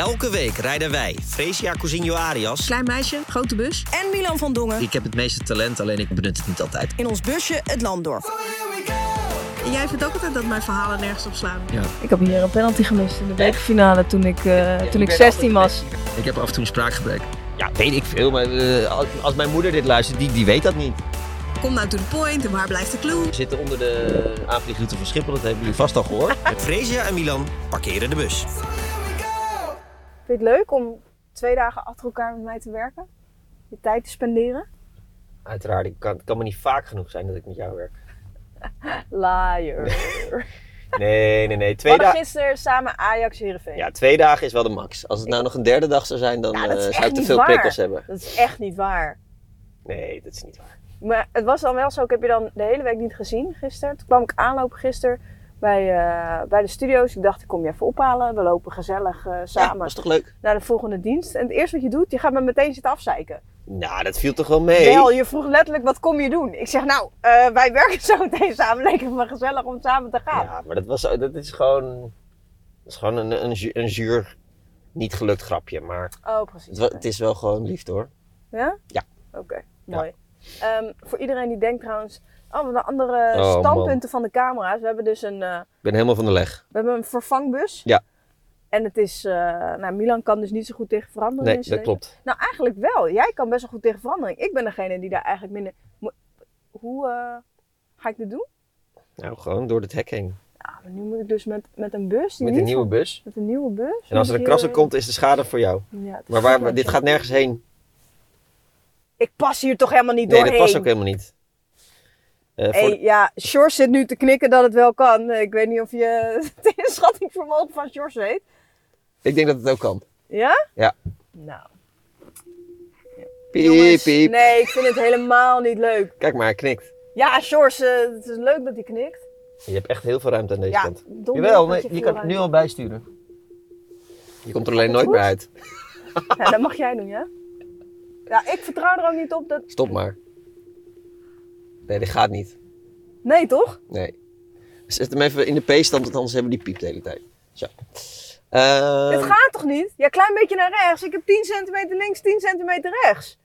Elke week rijden wij, Fresia Cousinho Arias. Klein meisje, grote bus. En Milan van Dongen. Ik heb het meeste talent, alleen ik benut het niet altijd. In ons busje het land door. Jij vindt ook altijd dat mijn verhalen nergens op slaan. Ja. Ik heb hier een penalty gemist in de bekerfinale toen ik, eh, toen ik 16 was. Ik heb af en toe een spraakgebrek. Ja, weet ik veel, maar eh, als- als mijn moeder dit luistert, die, die weet dat niet. Kom nou to the point en waar blijft de clue? We zitten onder de aanvliegroute van Schiphol, dat hebben jullie vast al gehoord. Fresia en Milan parkeren de bus. Vind je het leuk om twee dagen achter elkaar met mij te werken? Je tijd te spenderen? Uiteraard, ik kan, het kan me niet vaak genoeg zijn dat ik met jou werk. Liar. Nee, nee, nee. We Twee, dagen. gisteren samen Ajax Heerenveen. ja, twee dagen is wel de max. Als het nou nog een derde dag zou zijn, dan Ja, eh, zou ik te veel waar. prikkels hebben. Dat is echt niet waar. Nee, dat is niet waar. Maar het was dan wel zo, ik heb je dan de hele week niet gezien gisteren. Toen kwam ik aanlopen gisteren bij, eh, bij de studio's. Ik dacht, ik kom je even ophalen. We lopen gezellig eh, samen dat is toch leuk? naar de volgende dienst. En het eerste wat je doet, je gaat me meteen zitten afzeiken. Nou, dat viel toch wel mee? Wel, je vroeg letterlijk, wat kom je doen? Ik zeg, nou, eh, wij werken zo meteen samen. Leek het me gezellig om samen te gaan. Ja, maar dat, was, dat is gewoon, dat is gewoon een, een, een zuur, niet gelukt grapje. Maar Oh, precies. het is wel gewoon lief hoor. Ja? Ja. Oké, mooi. Ehm, voor iedereen die denkt trouwens, oh, de andere Oh, standpunten van de camera's. We hebben dus een, eh, Ik ben helemaal van de leg. we hebben een vervangbus. Ja. En het is, eh, nou, Milan kan dus niet zo goed tegen verandering. Nee, dat leven. klopt. Nou, eigenlijk wel. Jij kan best wel goed tegen verandering. Ik ben degene die daar eigenlijk minder. Hoe eh, ga ik dit doen? Nou, gewoon door het hek heen. Ja, maar nu moet ik dus met, met een bus. Die Met een nieuwe van- bus. Met een nieuwe bus. En als er een krasser komt, is de schade voor jou. Ja, Maar waar, dit gaat nergens heen. Ik pas hier toch helemaal niet Nee, doorheen. dit past ook helemaal niet. Eh, ja, Sjors zit nu te knikken dat het wel kan. Ik weet niet of je het inschattingsvermogen van Sjors weet. Ik denk dat het ook kan. Ja? Ja. Nou. Piep, jongens, piep. Nee, ik vind het helemaal niet leuk. Kijk maar, hij knikt. Ja, Sjors, eh, het is leuk dat hij knikt. Je hebt echt heel veel ruimte aan deze Ja, kant. Jawel, nee, je kan het nu al bijsturen. Je komt er alleen nooit goed? meer uit. Ja, dat mag jij doen, ja? Ja, ik vertrouw er ook niet op dat... Stop maar. Nee, dit gaat niet. Nee, toch? Nee. Zet hem even in de P-stand, want anders hebben we die piep de hele tijd. Zo. Ehm, Het gaat toch niet? Ja, klein beetje naar rechts. Ik heb 10 centimeter links, 10 centimeter rechts.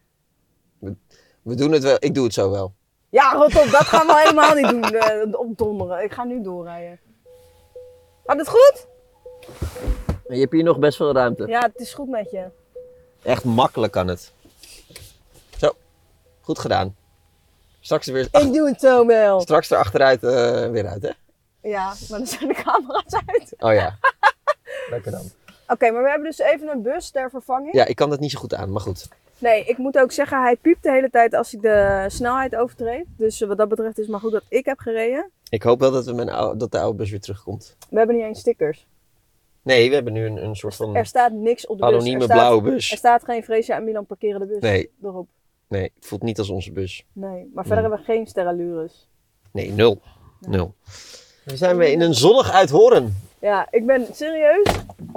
we doen het wel. Ik doe het zo wel. Ja, rot op. Dat gaan we helemaal niet doen. eh, op donderen. Ik ga nu doorrijden. Gaat het goed? Je hebt hier nog best veel ruimte. Ja, het is goed met je. Echt makkelijk kan het. Zo. Goed gedaan. Straks er weer Ik doe het zo wel. straks er achteruit eh, weer uit, hè? Ja, maar dan zijn de camera's uit. Oh ja. Lekker dan. Oké, maar we hebben dus even een bus ter vervanging. Ja, ik kan dat niet zo goed aan, maar goed. Nee, ik moet ook zeggen, hij piept de hele tijd als hij de snelheid overtreedt. Dus eh, wat dat betreft is het maar goed dat ik heb gereden. Ik hoop wel dat, we mijn oude, dat de oude bus weer terugkomt. We hebben niet eens stickers. Nee, we hebben nu een, een soort van Er staat niks op de bus. anonieme er staat, blauwe Er bus. staat geen Freesia en Milan parkeren de bus Nee. erop. Nee, het voelt niet als onze bus. Nee, maar verder hebben we geen sterallures. Nee, nul. Nul. We zijn weer in een zonnig Uithoren. Ja, ik ben serieus.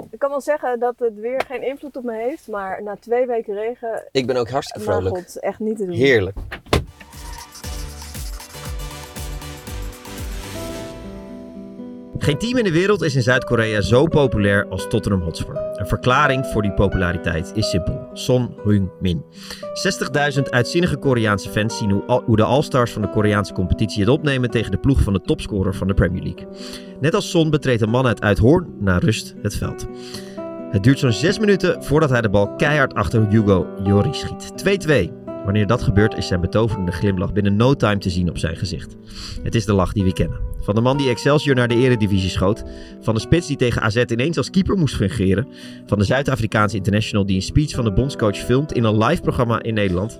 Ik kan wel zeggen dat het weer geen invloed op me heeft. Maar na twee weken regen, Ik ben ook hartstikke vrolijk. god, echt niet te doen. Heerlijk. Geen team in de wereld is in Zuid-Korea zo populair als Tottenham Hotspur. Een verklaring voor die populariteit is simpel. Son Heung-min. 60.000 uitzinnige Koreaanse fans zien hoe, de All-Stars van de Koreaanse competitie het opnemen tegen de ploeg van de topscorer van de Premier League. Net als Son betreedt een man uit Uithoorn na rust het veld. Het duurt zo'n 6 minuten voordat hij de bal keihard achter Hugo Jori schiet. 2-2. Wanneer dat gebeurt is zijn betoverende glimlach binnen no time te zien op zijn gezicht. Het is de lach die we kennen. Van de man die Excelsior naar de eredivisie schoot. Van de spits die tegen AZ ineens als keeper moest fungeren. Van de Zuid-Afrikaanse international die een speech van de bondscoach filmt in een live programma in Nederland.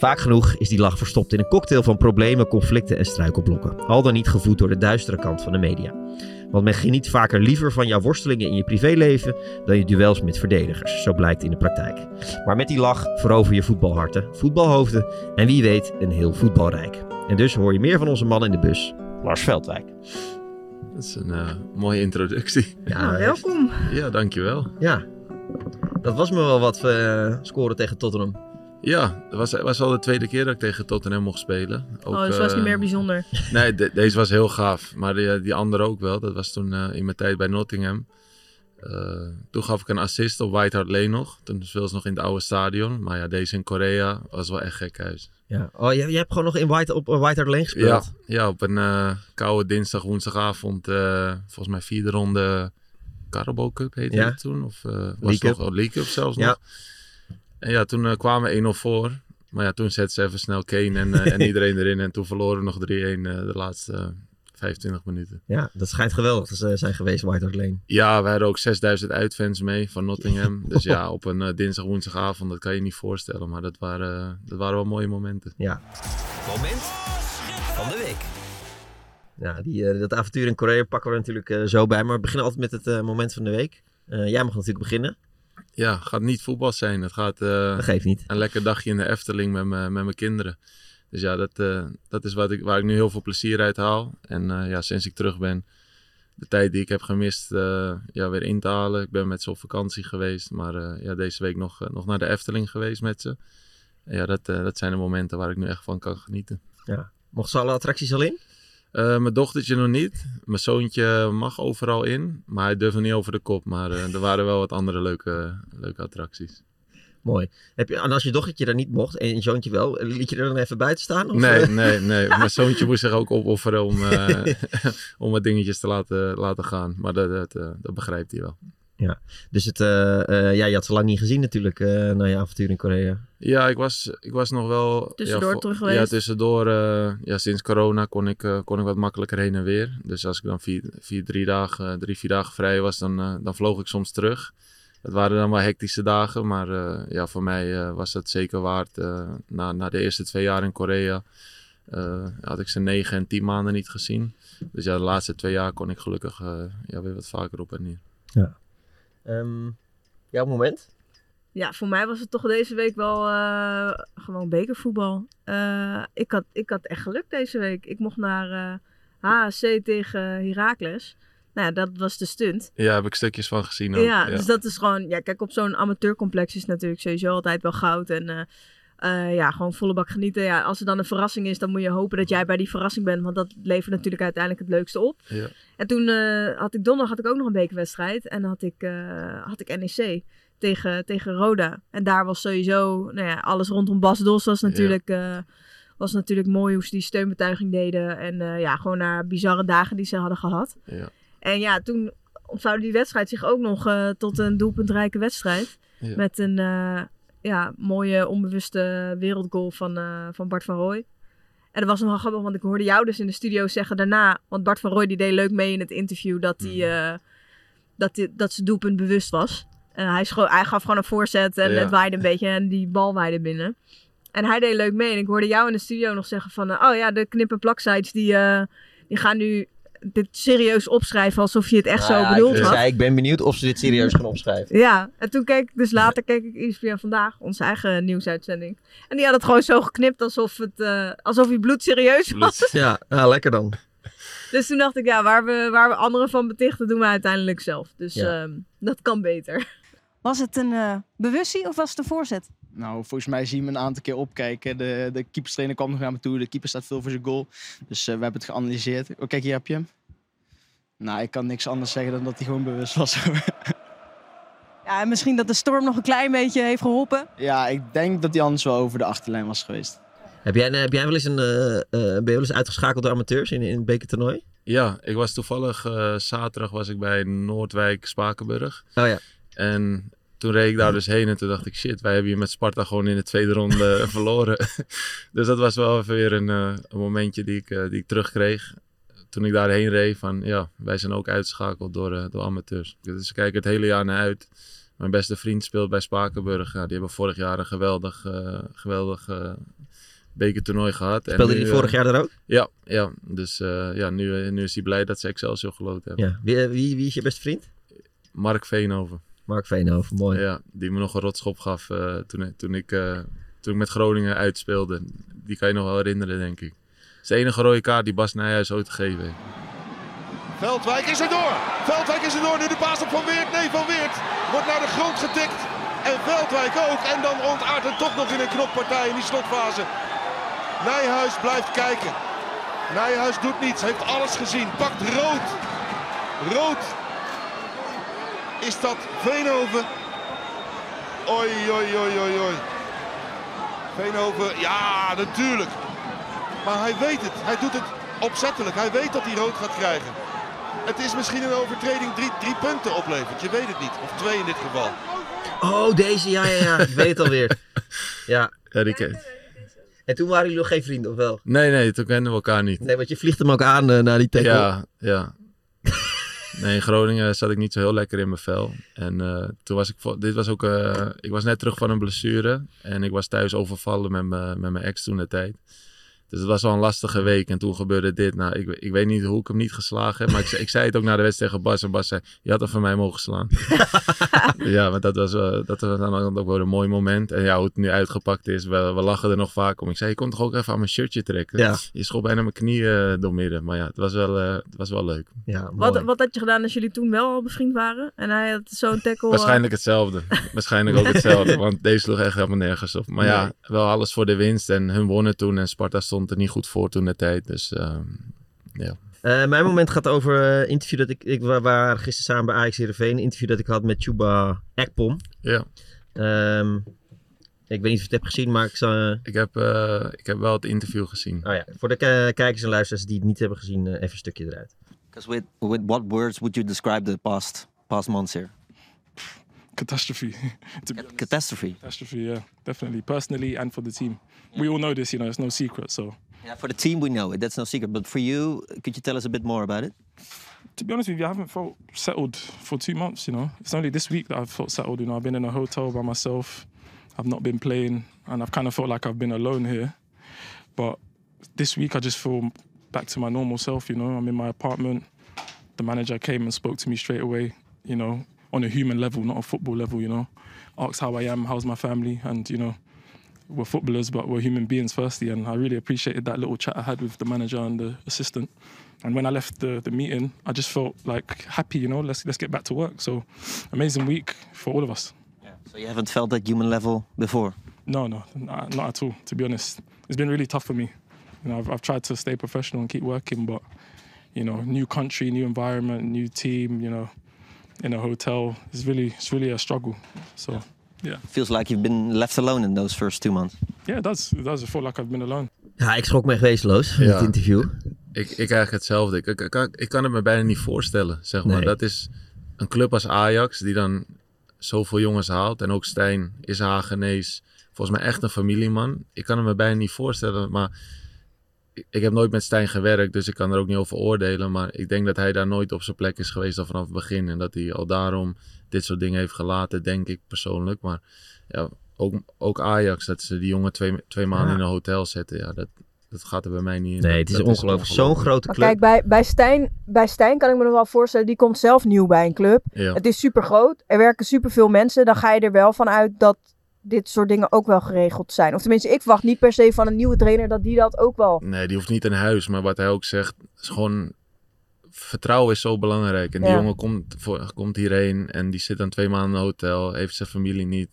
Vaak genoeg is die lach verstopt in een cocktail van problemen, conflicten en struikelblokken. Al dan niet gevoed door de duistere kant van de media. Want men geniet vaker liever van jouw worstelingen in je privéleven dan je duels met verdedigers. Zo blijkt in de praktijk. Maar met die lach verover je voetbalharten, voetbalhoofden en wie weet een heel voetbalrijk. En dus hoor je meer van onze man in de bus, Lars Veldwijk. Dat is een eh, mooie introductie. Nou, welkom. Ja, dankjewel. Ja, dat was me wel wat eh, scoren tegen Tottenham. Ja, het was, was al de tweede keer dat ik tegen Tottenham mocht spelen. Ook, oh, dus was eh, niet meer bijzonder. Nee, de- deze was heel gaaf. Maar die, die andere ook wel. Dat was toen eh, in mijn tijd bij Nottingham. Eh, toen gaf ik een assist op White Hart Lane nog. Toen speelde ze nog in het oude stadion. Maar ja, deze in Korea was wel echt gek huis. Ja. Oh, je, je hebt gewoon nog in White, op eh, White Hart Lane Ja, gespeeld? ja, op een eh, koude dinsdag, woensdagavond. eh, volgens mij vierde ronde Carabao Cup heette Ja. het toen. Of eh was League het nog oh, League Cup zelfs Ja. nog. En ja, toen eh, kwamen we 1-0 voor. Maar ja, toen zetten ze even snel Kane en, eh, en iedereen erin. En toen verloren we nog 3-1 eh, de laatste eh, 25 minuten. Ja, dat schijnt geweldig te zijn geweest, White Hart Lane. Ja, we hadden ook 6000 uitfans mee van Nottingham. Dus ja, op een dinsdag, woensdagavond, dat kan je niet voorstellen. Maar dat waren, dat waren wel mooie momenten. Ja. Moment van de week. Ja, die, dat avontuur in Korea pakken we natuurlijk eh, zo bij. Maar we beginnen altijd met het moment van de week. Eh, jij mag natuurlijk beginnen. Ja, het gaat niet voetbal zijn. Het gaat eh, Dat geeft niet. een lekker dagje in de Efteling met, me- met mijn kinderen. Dus ja, dat, eh, dat is wat ik, waar ik nu heel veel plezier uit haal. En eh, ja, sinds ik terug ben, de tijd die ik heb gemist, ja, weer in te halen. Ik ben met ze op vakantie geweest, maar ja, deze week nog, nog naar de Efteling geweest met ze. En ja, dat, dat zijn de momenten waar ik nu echt van kan genieten. Mochten ze alle attracties al in? Eh, mijn dochtertje nog niet. Mijn zoontje mag overal in, maar hij durft nog niet over de kop. Maar eh, er waren wel wat andere leuke, leuke attracties. Mooi. Heb je, en als je dochtertje daar niet mocht en je zoontje wel, liet je er dan even buiten staan? Of, Nee, eh? nee, nee. Mijn zoontje moest zich ook opofferen om, eh, om wat dingetjes te laten, laten gaan. Maar dat, dat, dat begrijpt hij wel. Dus het, eh, eh, ja, je had ze lang niet gezien natuurlijk eh, na je avontuur in Korea. Ja, ik was, ik was nog wel... Tussendoor ja, terug Ja, geweest? tussendoor. eh, ja, sinds corona kon ik, kon ik wat makkelijker heen en weer. Dus als ik dan vier, vier, drie, dagen, drie vier dagen vrij was, dan, dan vloog ik soms terug. Het waren dan wel hectische dagen, maar eh, ja, voor mij eh, was dat zeker waard. eh, na, na de eerste twee jaar in Korea eh, had ik ze negen en tien maanden niet gezien. Dus ja, de laatste twee jaar kon ik gelukkig eh, ja, weer wat vaker op en neer. Ehm, jouw moment? Ja, voor mij was het toch deze week wel eh, gewoon bekervoetbal. Eh, ik, had, ik had echt geluk deze week. Ik mocht naar eh HSC tegen Heracles. Nou ja, dat was de stunt. Ja, heb ik stukjes van gezien ook. Ja, dus dat is gewoon... Ja, kijk, op zo'n amateurcomplex is natuurlijk sowieso altijd wel goud. En eh, ja, gewoon volle bak genieten. Ja, als er dan een verrassing is, dan moet je hopen dat jij bij die verrassing bent. Want dat levert natuurlijk uiteindelijk het leukste op. Ja. En toen eh, had ik donderdag had ik ook nog een bekerwedstrijd. En dan had ik, eh, had ik NEC tegen, tegen Roda. En daar was sowieso... Nou ja, alles rondom Bas Dos was natuurlijk... was natuurlijk mooi hoe ze die steunbetuiging deden. En ja, gewoon naar bizarre dagen die ze hadden gehad. Ja. En ja, toen ontvouwde die wedstrijd zich ook nog tot een doelpuntrijke wedstrijd. Met een ja, mooie onbewuste wereldgoal van, eh, van Bart van Rooij. En dat was nog wel grappig, want ik hoorde jou dus in de studio zeggen daarna... Want Bart van Rooij die deed leuk mee in het interview dat, hij, Mhm. eh, dat, die, dat zijn doelpunt bewust was. Eh, hij, scho- hij gaf gewoon een voorzet en Ja. het waaide een beetje en die bal waaide binnen. En hij deed leuk mee. En ik hoorde jou in de studio nog zeggen van... eh, oh ja, de knip- en plaksites die, die gaan nu dit serieus opschrijven alsof je het echt Nou zo ja, bedoeld ik, had. zei, ik ben benieuwd of ze dit serieus gaan opschrijven. Ja, en toen keek ik dus later keek ik ESPN Vandaag, onze eigen nieuwsuitzending. En die had het gewoon zo geknipt alsof, het, eh, alsof hij bloedserieus was. Bloed. Ja, nou, lekker dan. Dus toen dacht ik, ja, waar we, waar we anderen van betichten, doen we uiteindelijk zelf. Dus Ja. ehm, dat kan beter. Was het een eh bewustie of was het een voorzet? Nou, volgens mij zie je me een aantal keer opkijken. De, de keeperstrainer kwam nog naar me toe. De keeper staat veel voor zijn goal. Dus eh, we hebben het geanalyseerd. Oh, kijk, hier heb je hem. Nou, ik kan niks anders zeggen dan dat hij gewoon bewust was. Ja, en misschien dat de storm nog een klein beetje heeft geholpen. ja, ik denk dat hij anders wel over de achterlijn was geweest. Heb jij, heb jij wel eens een, eh, eh, ben je wel eens uitgeschakeld door amateurs in, in het bekertoernooi? Ja, ik was toevallig eh, zaterdag was ik bij Noordwijk Spakenburg. Oh ja. En toen reed ik daar dus heen en toen dacht ik, shit, wij hebben hier met Sparta gewoon in de tweede ronde verloren. dus dat was wel even weer een, eh, een momentje die ik, eh, die ik terugkreeg. Toen ik daarheen reed van, ja, wij zijn ook uitgeschakeld door, eh, door amateurs. Dus ik kijk het hele jaar naar uit. Mijn beste vriend speelt bij Spakenburg. Ja, die hebben vorig jaar een geweldig, eh, geweldig eh, bekertoernooi gehad. Speelde eh, vorig jaar er ook? Ja, ja. dus ja, nu, nu is hij blij dat ze Excelsior geloot hebben. Ja. Wie, wie, wie is je beste vriend? Mark Veenhoven. Mark Veenhoven, mooi. Ja, die me nog een rotschop gaf toen, toen, ik, toen ik met Groningen uitspeelde. Die kan je nog wel herinneren, denk ik. Is de enige rode kaart die Bas Nijhuis ooit gegeven heeft. Veldwijk is er door. Veldwijk is er door. Nu de paas op Van Weert. Nee, Van Weert wordt naar de grond getikt. En Veldwijk ook. En dan ontaart het toch nog in een knoppartij in die slotfase. Nijhuis blijft kijken. Nijhuis doet niets. Heeft alles gezien. Pakt rood. Rood. Is dat Veenhoven? Oi, oi, oi, oi, oi. Veenhoven, ja, natuurlijk. Maar hij weet het. Hij doet het opzettelijk. Hij weet dat hij rood gaat krijgen. Het is misschien een overtreding drie, drie punten oplevert. Je weet het niet. Of twee in dit geval. Oh, deze, ja, ja, ja. Ik weet het alweer. Ja. Ja, die ken- En toen waren jullie nog geen vrienden, of wel? Nee, nee, toen kenden we elkaar niet. Nee, want je vliegt hem ook aan eh, na die tackle. Ja, ja. Nee, in Groningen zat ik niet zo heel lekker in mijn vel. En eh, toen was ik, dit was ook, eh, ik was net terug van een blessure. En ik was thuis overvallen met mijn met mijn ex toen de tijd. Dus het was wel een lastige week. En toen gebeurde dit. Nou, ik, ik weet niet hoe ik hem niet geslagen heb. Maar ik, zei- ik zei het ook na de wedstrijd tegen Bas. En Bas zei, je had hem van mij mogen slaan. ja, maar dat was, wel- dat was dan ook wel een mooi moment. En ja, hoe het nu uitgepakt is. We, we lachen er nog vaak om. Ik zei, je kon toch ook even aan mijn shirtje trekken? Ja. Je schoot bijna mijn knieën uh, doormidden. Maar ja, het was wel, uh, het was wel leuk. Ja, Wat, wat had je gedaan als jullie toen wel al bevriend waren? En hij had zo'n tackle... uh... Waarschijnlijk hetzelfde. Waarschijnlijk ook hetzelfde. Want deze sloeg echt helemaal nergens op. Maar nee. ja, wel alles voor de winst. En hun wonnen toen. En Sparta stond er niet goed voor toen de tijd. Dus uh, ja. Uh, mijn moment gaat over een uh, interview dat ik... Ik we waren gisteren samen bij Ajax Heerenveen. Een interview dat ik had met Chuba Ekpom. Ja. Um, ik weet niet of je het hebt gezien, maar ik zal... Ik heb, ik heb wel het interview gezien. Oh ja, voor de kijkers en luisteraars die het niet hebben gezien, even een stukje eruit. Because with, with what words would you describe the past, past months here? Catastrophe. catastrophe. Catastrophe, yeah, definitely. Personally and for the team. We all know this, you know, it's no secret. So. Yeah, for the team we know it. That's no secret. But for you, could you tell us a bit more about it? To be honest with you, I haven't felt settled for two months. You know, it's only this week that I've felt settled. You know, I've been in a hotel by myself. I've not been playing, and I've kind of felt like I've been alone here. But this week, I just feel back to my normal self. You know, I'm in my apartment. The manager came and spoke to me straight away. You know, on a human level, not a football level, you know. Asked how I am, how's my family, and you know, we're footballers, but we're human beings firstly. And I really appreciated that little chat I had with the manager and the assistant. And when I left the, the meeting, I just felt like happy, you know, let's let's get back to work. So amazing week for all of us. Yeah. So you haven't felt that human level before? No, no, not at all, to be honest. It's been really tough for me. You know, I've, I've tried to stay professional and keep working, but you know, new country, new environment, new team, you know, in a hotel. It's really it's really a struggle. So yeah. yeah. Feels like you've been left alone in those first two months. Yeah, it does. It does. I feel like I've been alone. Ja, ik schrok me echt wezenloos van Ja. het interview. Ik, ik eigenlijk hetzelfde. Ik, ik, ik, kan- ik kan het me bijna niet voorstellen, zeg maar. Nee. Dat is een club als Ajax die dan zoveel jongens haalt. En ook Stijn is Hagenees. Volgens mij echt een familieman. Ik kan het me bijna niet voorstellen, maar... ik- heb nooit met Stijn gewerkt, dus ik kan er ook niet over oordelen. Maar ik denk dat hij daar nooit op zijn plek is geweest al vanaf het begin. En dat hij al daarom dit soort dingen heeft gelaten, denk ik persoonlijk. Maar ja, ook, ook Ajax, dat ze die jongen twee, twee maanden Ja. in een hotel zetten. Ja, dat, dat gaat er bij mij niet in. Nee, het is dat ongelooflijk. Zo'n grote Maar club. kijk, bij, bij, Stijn, bij Stijn kan ik me nog wel voorstellen, die komt zelf nieuw bij een club. Ja. Het is super groot, er werken super veel mensen. Dan ga je er wel van uit dat dit soort dingen ook wel geregeld zijn. Of tenminste, ik wacht niet per se van een nieuwe trainer dat die dat ook wel... Nee, die hoeft niet in huis. Maar wat hij ook zegt, is gewoon... Vertrouwen is zo belangrijk. En die Ja. jongen komt, voor, komt hierheen en die zit dan twee maanden in een hotel. Heeft zijn familie niet.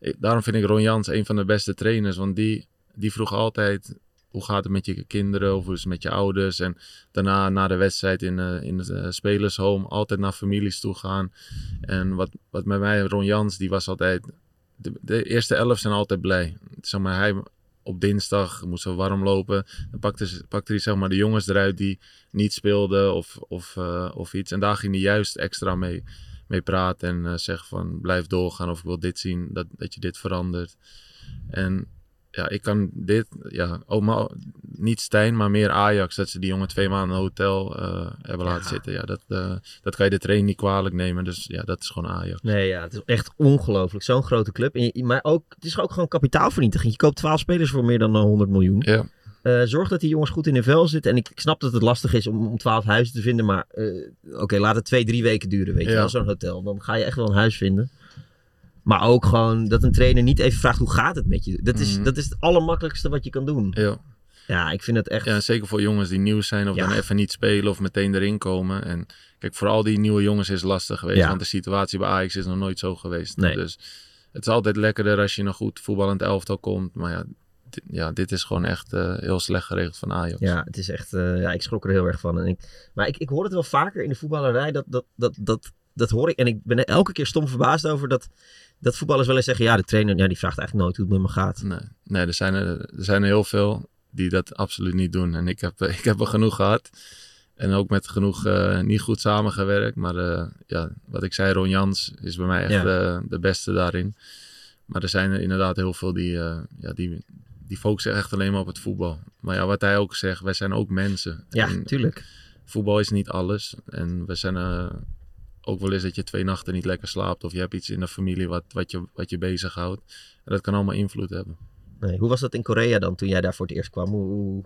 Ik- daarom vind ik Ron Jans een van de beste trainers. Want die, die vroeg altijd... Hoe gaat het met je kinderen? Of hoe is het met je ouders? En daarna, na de wedstrijd in, eh, in het spelershome... altijd naar families toe gaan. En wat, wat met mij, Ron Jans, die was altijd... De, de eerste elf zijn altijd blij. Zeg maar, hij, op dinsdag moesten we warm lopen. Dan pakte, pakte hij zeg maar de jongens eruit die niet speelden of, of, eh, of iets. En daar ging hij juist extra mee, mee praten en eh zeggen van blijf doorgaan of ik wil dit zien, dat, dat je dit verandert. En ja, ik kan dit, ja, ook maar, niet Stijn, maar meer Ajax, dat ze die jongen twee maanden in een hotel eh, hebben laten zitten. Ja, dat, eh, dat kan je de trainer niet kwalijk nemen. Dus ja, dat is gewoon Ajax. Nee, ja, het is echt ongelooflijk. Zo'n grote club. En maar ook, het is ook gewoon kapitaalvernietiging. Je koopt 12 spelers voor meer dan eh, 100 miljoen. Ja. Eh, zorg dat die jongens goed in hun vel zitten. En ik, ik snap dat het lastig is om, om 12 huizen te vinden. Maar eh, oké, laat het twee, drie weken duren. Weet je Ja. wel, zo'n hotel. Dan ga je echt wel een huis vinden. Maar ook gewoon dat een trainer niet even vraagt hoe gaat het met je. Dat is, Mhm. dat is het allermakkelijkste wat je kan doen. Ja. Ja, ik vind het echt... Ja, zeker voor jongens die nieuw zijn of Ja. dan even niet spelen of meteen erin komen. En kijk, voor al die nieuwe jongens is het lastig geweest. Ja. Want de situatie bij Ajax is nog nooit zo geweest. Nee. Dus het is altijd lekkerder als je een goed voetballend elftal komt. Maar ja, ja, dit is gewoon echt eh, heel slecht geregeld van Ajax. Ja, het is echt. eh, ja, ik schrok er heel erg van. En ik, maar ik, ik hoor het wel vaker in de voetballerij dat, dat, dat, dat, dat hoor ik. En ik ben er elke keer stom verbaasd over dat, dat voetballers wel eens zeggen... Ja, de trainer ja, die vraagt eigenlijk nooit hoe het met me gaat. Nee, nee er, zijn er, er zijn er heel veel die dat absoluut niet doen. En ik heb, ik heb er genoeg gehad. En ook met genoeg eh, niet goed samengewerkt. Maar ja, wat ik zei, Ron Jans is bij mij echt Ja. de, de beste daarin. Maar er zijn er inderdaad heel veel die, ja, die, die focussen echt alleen maar op het voetbal. Maar ja, wat hij ook zegt, wij zijn ook mensen. Ja, En tuurlijk. voetbal is niet alles. En we zijn eh, ook wel eens dat je twee nachten niet lekker slaapt. Of je hebt iets in de familie wat, wat, je, wat je bezighoudt. En dat kan allemaal invloed hebben. Nee, hoe was dat in Korea dan, toen jij daar voor het eerst kwam? Hoe,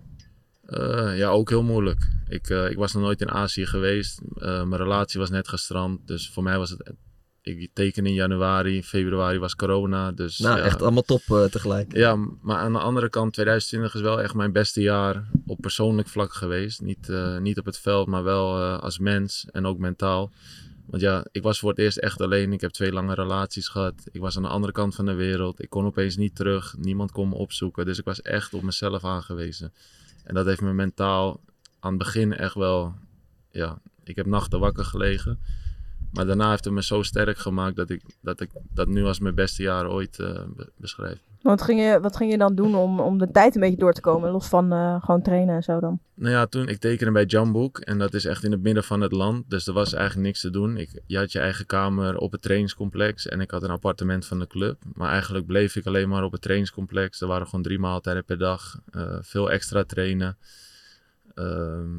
Eh, ja, ook heel moeilijk. Ik, eh, ik was nog nooit in Azië geweest. Mijn relatie was net gestrand. Dus voor mij was het... Ik teken in januari, februari was corona. Dus, nou, ja. echt allemaal top eh, tegelijk. Ja, maar aan de andere kant, 2020 is wel echt mijn beste jaar op persoonlijk vlak geweest. Niet, eh, niet op het veld, maar wel eh, als mens en ook mentaal. Want ja, ik was voor het eerst echt alleen. Ik heb twee lange relaties gehad. Ik was aan de andere kant van de wereld. Ik kon opeens niet terug. Niemand kon me opzoeken. Dus ik was echt op mezelf aangewezen. En dat heeft me mentaal aan het begin echt wel... Ja, ik heb nachten wakker gelegen. Maar daarna heeft het me zo sterk gemaakt dat ik dat, ik dat nu als mijn beste jaar ooit be- beschrijf. Wat ging je, wat ging je dan doen om, om de tijd een beetje door te komen? Los van eh, gewoon trainen en zo dan? Nou ja, toen ik tekende bij Jamboek en dat is echt in het midden van het land. Dus er was eigenlijk niks te doen. Ik, je had je eigen kamer op het trainingscomplex en ik had een appartement van de club. Maar eigenlijk bleef ik alleen maar op het trainingscomplex. Er waren gewoon drie maaltijden per dag. eh, veel extra trainen. Ehm,